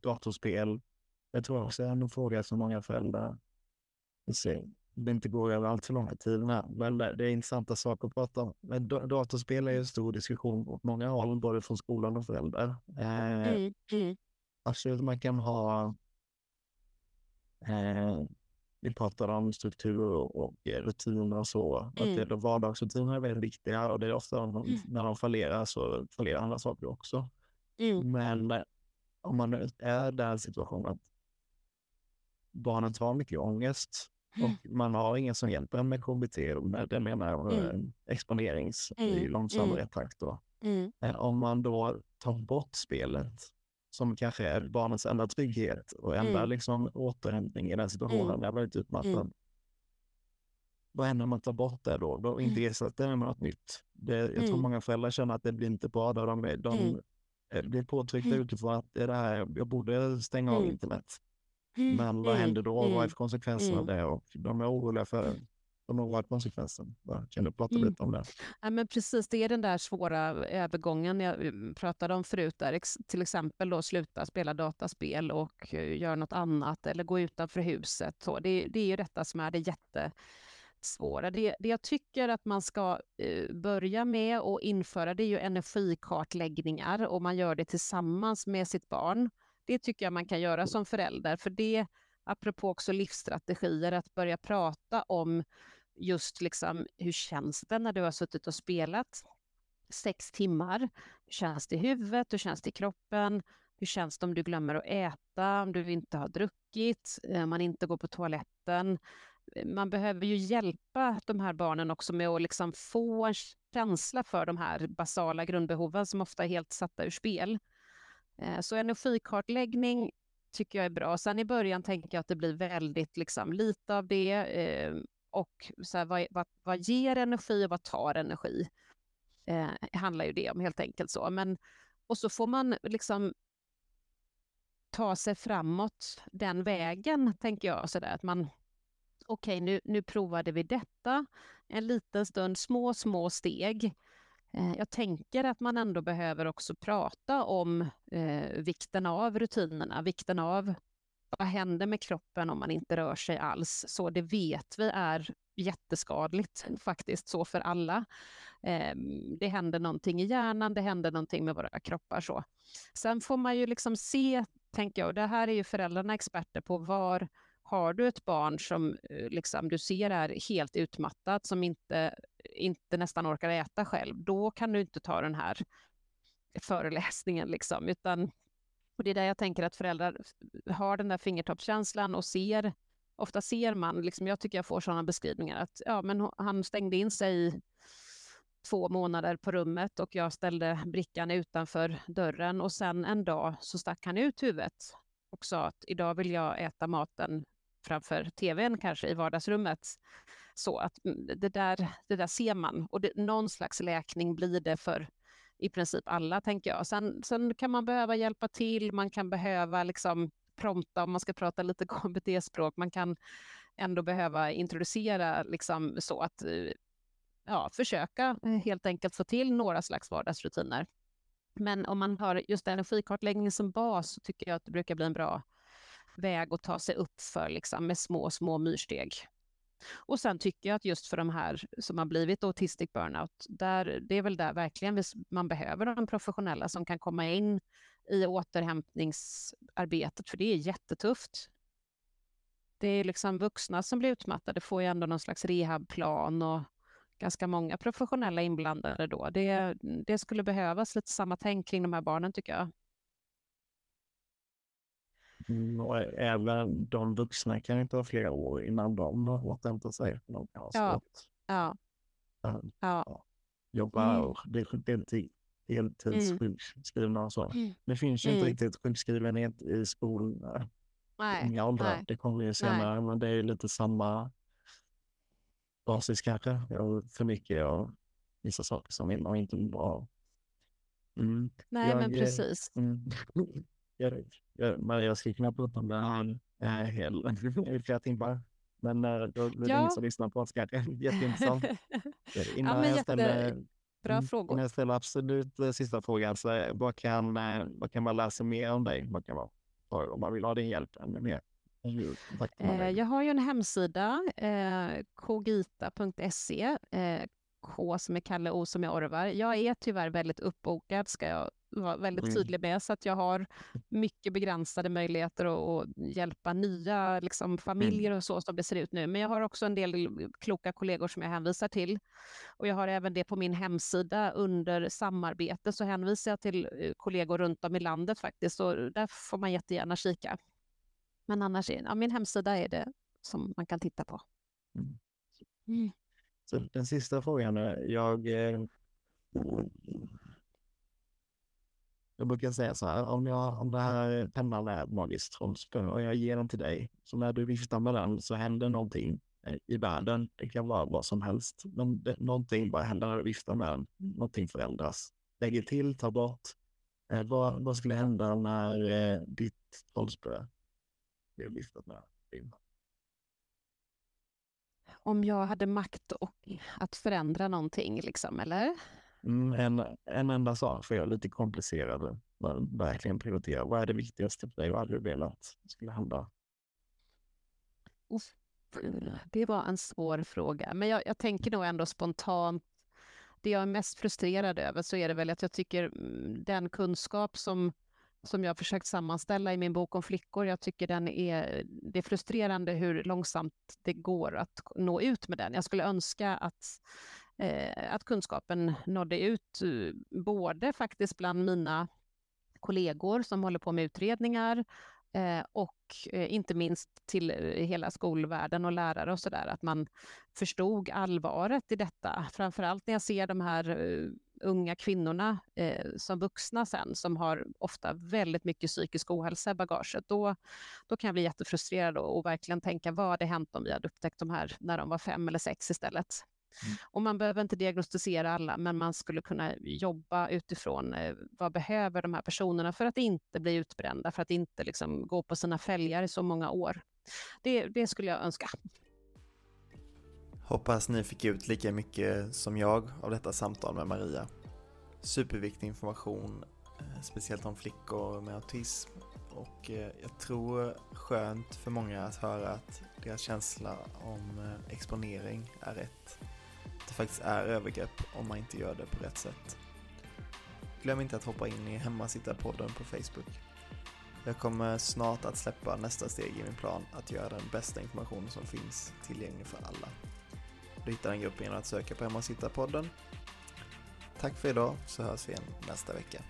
datorspel? Jag tror också är en fråga som många föräldrar det inte går över allt för långa tider. Men det är intressanta saker att prata om. Men datorspel är en stor diskussion på många håll, både från skolan och föräldrar. Eh, mm, mm. Alltså man kan ha Eh, vi pratar om struktur och, rutiner och så. Mm. Att det, vardagsrutiner är väldigt viktiga och det är ofta mm. när de fallerar så fallerar andra saker också. Mm. Men eh, om man är i den situationen att barnet har mycket ångest mm. och man har ingen som hjälper en med KBT, det menar mm. Eh, exponerings i mm. långsammare mm. takt. Då. Mm. Eh, om man då tar bort spelet som kanske är barnets enda trygghet och enda mm. liksom, återhämtning i den situationen. Mm. Jag var lite utmattad. Mm. Vad händer om man tar bort det då? Då inte mm. ersätter det med något nytt. Det, jag tror mm. många föräldrar känner att det blir inte bra. Då de, de mm. blir påtryckta mm. utifrån att det här, jag borde stänga av internet. Men vad händer då? Vad är konsekvenserna av det? Och de är oroliga för som har varit konsekvensen. Kan du prata mm. lite om det? Ja, men precis, det är den där svåra övergången jag eh, pratade om förut, där till exempel då sluta spela dataspel och eh, göra något annat eller gå utanför huset. Så det, det är ju detta som är det jättesvåra. Det, det jag tycker att man ska eh, börja med och införa det är ju energikartläggningar och man gör det tillsammans med sitt barn. Det tycker jag man kan göra som förälder, för det apropå också livsstrategier, att börja prata om just liksom, hur känns det när du har suttit och spelat sex timmar? Hur känns det i huvudet? Hur känns det i kroppen? Hur känns det om du glömmer att äta, om du inte har druckit, om man inte går på toaletten? Eh, man behöver ju hjälpa de här barnen också med att liksom få en känsla för de här basala grundbehoven som ofta är helt satta ur spel. Eh, så energikartläggning tycker jag är bra. Sen i början tänker jag att det blir väldigt liksom, lite av det. Och så här, vad, vad, vad, ger energi och vad tar energi? Eh, handlar ju det om helt enkelt så. Men, och så får man liksom ta sig framåt den vägen, tänker jag. Så där, att man, okej, okay, nu, nu provade vi detta en liten stund, små, små steg. Eh, jag tänker att man ändå behöver också prata om eh, vikten av rutinerna, vikten av vad händer med kroppen om man inte rör sig alls? Så det vet vi är jätteskadligt faktiskt så för alla. Eh, det händer någonting i hjärnan, det händer någonting med våra kroppar så. Sen får man ju liksom se, tänker jag, och det här är ju föräldrarna experter på, var har du ett barn som eh, liksom, du ser är helt utmattat, som inte, inte nästan orkar äta själv, då kan du inte ta den här föreläsningen, liksom, utan och det är där jag tänker att föräldrar har den där fingertoppskänslan och ser, ofta ser man, liksom, jag tycker jag får sådana beskrivningar, att ja, men han stängde in sig i två månader på rummet och jag ställde brickan utanför dörren och sen en dag så stack han ut huvudet och sa att idag vill jag äta maten framför tvn kanske i vardagsrummet. Så att mm, det där, det där ser man och det, någon slags läkning blir det för i princip alla, tänker jag. Sen, sen kan man behöva hjälpa till, man kan behöva liksom prompta om man ska prata lite KBT-språk, man kan ändå behöva introducera liksom så att eh, ja, försöka eh, helt enkelt få till några slags vardagsrutiner. Men om man har just energikartläggning som bas så tycker jag att det brukar bli en bra väg att ta sig upp för liksom, med små, små myrsteg. Och sen tycker jag att just för de här som har blivit autistic burnout, där, det är väl där verkligen man behöver de professionella som kan komma in i återhämtningsarbetet, för det är jättetufft. Det är liksom vuxna som blir utmattade, får ju ändå någon slags rehabplan och ganska många professionella inblandade då. Det, det skulle behövas lite samma tänk kring de här barnen tycker jag. Mm, och även de vuxna kan inte ha flera år innan de har återhämtat sig. De kan ha ja. Ja. Um, ja. Jobba mm. och det är deltid, heltidssjukskrivna och så. Mm. Det finns ju inte mm. riktigt sjukskrivenhet i skolan. Nej. I åldrar. Det kommer ju senare, Nej. men det är lite samma basis kanske. Och för mycket och vissa saker som inte är bra. Mm. Nej, jag, men precis. Mm. jag, jag, men jag skulle kunna prata om det här i flera timmar. Men äh, då blir det ja. ingen som lyssnar på oss. Jätteintressant. innan, ja, jag ställer, bra mm, frågor. innan jag ställer absolut eh, sista frågan, så vad kan, vad kan man läsa mer om dig? Vad kan man, om man vill ha din hjälp ännu mer? Jag har ju en hemsida, eh, kogita.se, eh, K som är Kalle, O som är Orvar. Jag är tyvärr väldigt uppbokad, ska jag vara väldigt mm. tydlig med, så att jag har mycket begränsade möjligheter att, att hjälpa nya liksom, mm. familjer och så som det ser ut nu. Men jag har också en del kloka kollegor som jag hänvisar till. Och jag har även det på min hemsida under samarbete, så hänvisar jag till eh, kollegor runt om i landet faktiskt, och där får man jättegärna kika. Men annars, ja, min hemsida är det som man kan titta på. Mm. Mm. Så den sista frågan, jag... Eh, jag brukar säga så här, om, jag, om det här pennan är ett magiskt trollspö och jag ger den till dig, så när du viftar med den så händer någonting eh, i världen. Det kan vara vad som helst. Men det, någonting bara händer när du viftar med den. Någonting förändras. Lägger till, tar bort. Eh, vad, vad skulle hända när eh, ditt trollspö blev viftat med? Om jag hade makt och att förändra någonting, liksom, eller? Mm, en, en enda sak, för jag är lite komplicerad. Men verkligen prioritera. Vad är det viktigaste för dig? Vad hade du velat skulle hända? Det var en svår fråga, men jag, jag tänker nog ändå spontant det jag är mest frustrerad över så är det väl att jag tycker mm, den kunskap som som jag har försökt sammanställa i min bok om flickor. Jag tycker den är, det är frustrerande hur långsamt det går att nå ut med den. Jag skulle önska att, eh, att kunskapen nådde ut, eh, både faktiskt bland mina kollegor som håller på med utredningar eh, och eh, inte minst till eh, hela skolvärlden och lärare och sådär, att man förstod allvaret i detta. Framförallt när jag ser de här eh, unga kvinnorna eh, som vuxna sen, som har ofta väldigt mycket psykisk ohälsa i bagaget, då, då kan jag bli jättefrustrerad och, och verkligen tänka vad hade hänt om vi hade upptäckt de här när de var fem eller sex istället. Mm. Och man behöver inte diagnostisera alla, men man skulle kunna jobba utifrån eh, vad behöver de här personerna för att inte bli utbrända, för att inte liksom gå på sina fälgar i så många år. Det, det skulle jag önska. Hoppas ni fick ut lika mycket som jag av detta samtal med Maria. superviktig information, eh, speciellt om flickor med autism. Och eh, jag tror skönt för många att höra att deras känsla om eh, exponering är rätt. Det faktiskt är övergrepp om man inte gör det på rätt sätt. Glöm inte att hoppa in i Hemmasittarpodden på Facebook. Jag kommer snart att släppa nästa steg i min plan att göra den bästa informationen som finns tillgänglig för alla. Du hittar den gruppen genom att söka på Hemmasittarpodden. Tack för idag så hörs vi igen nästa vecka.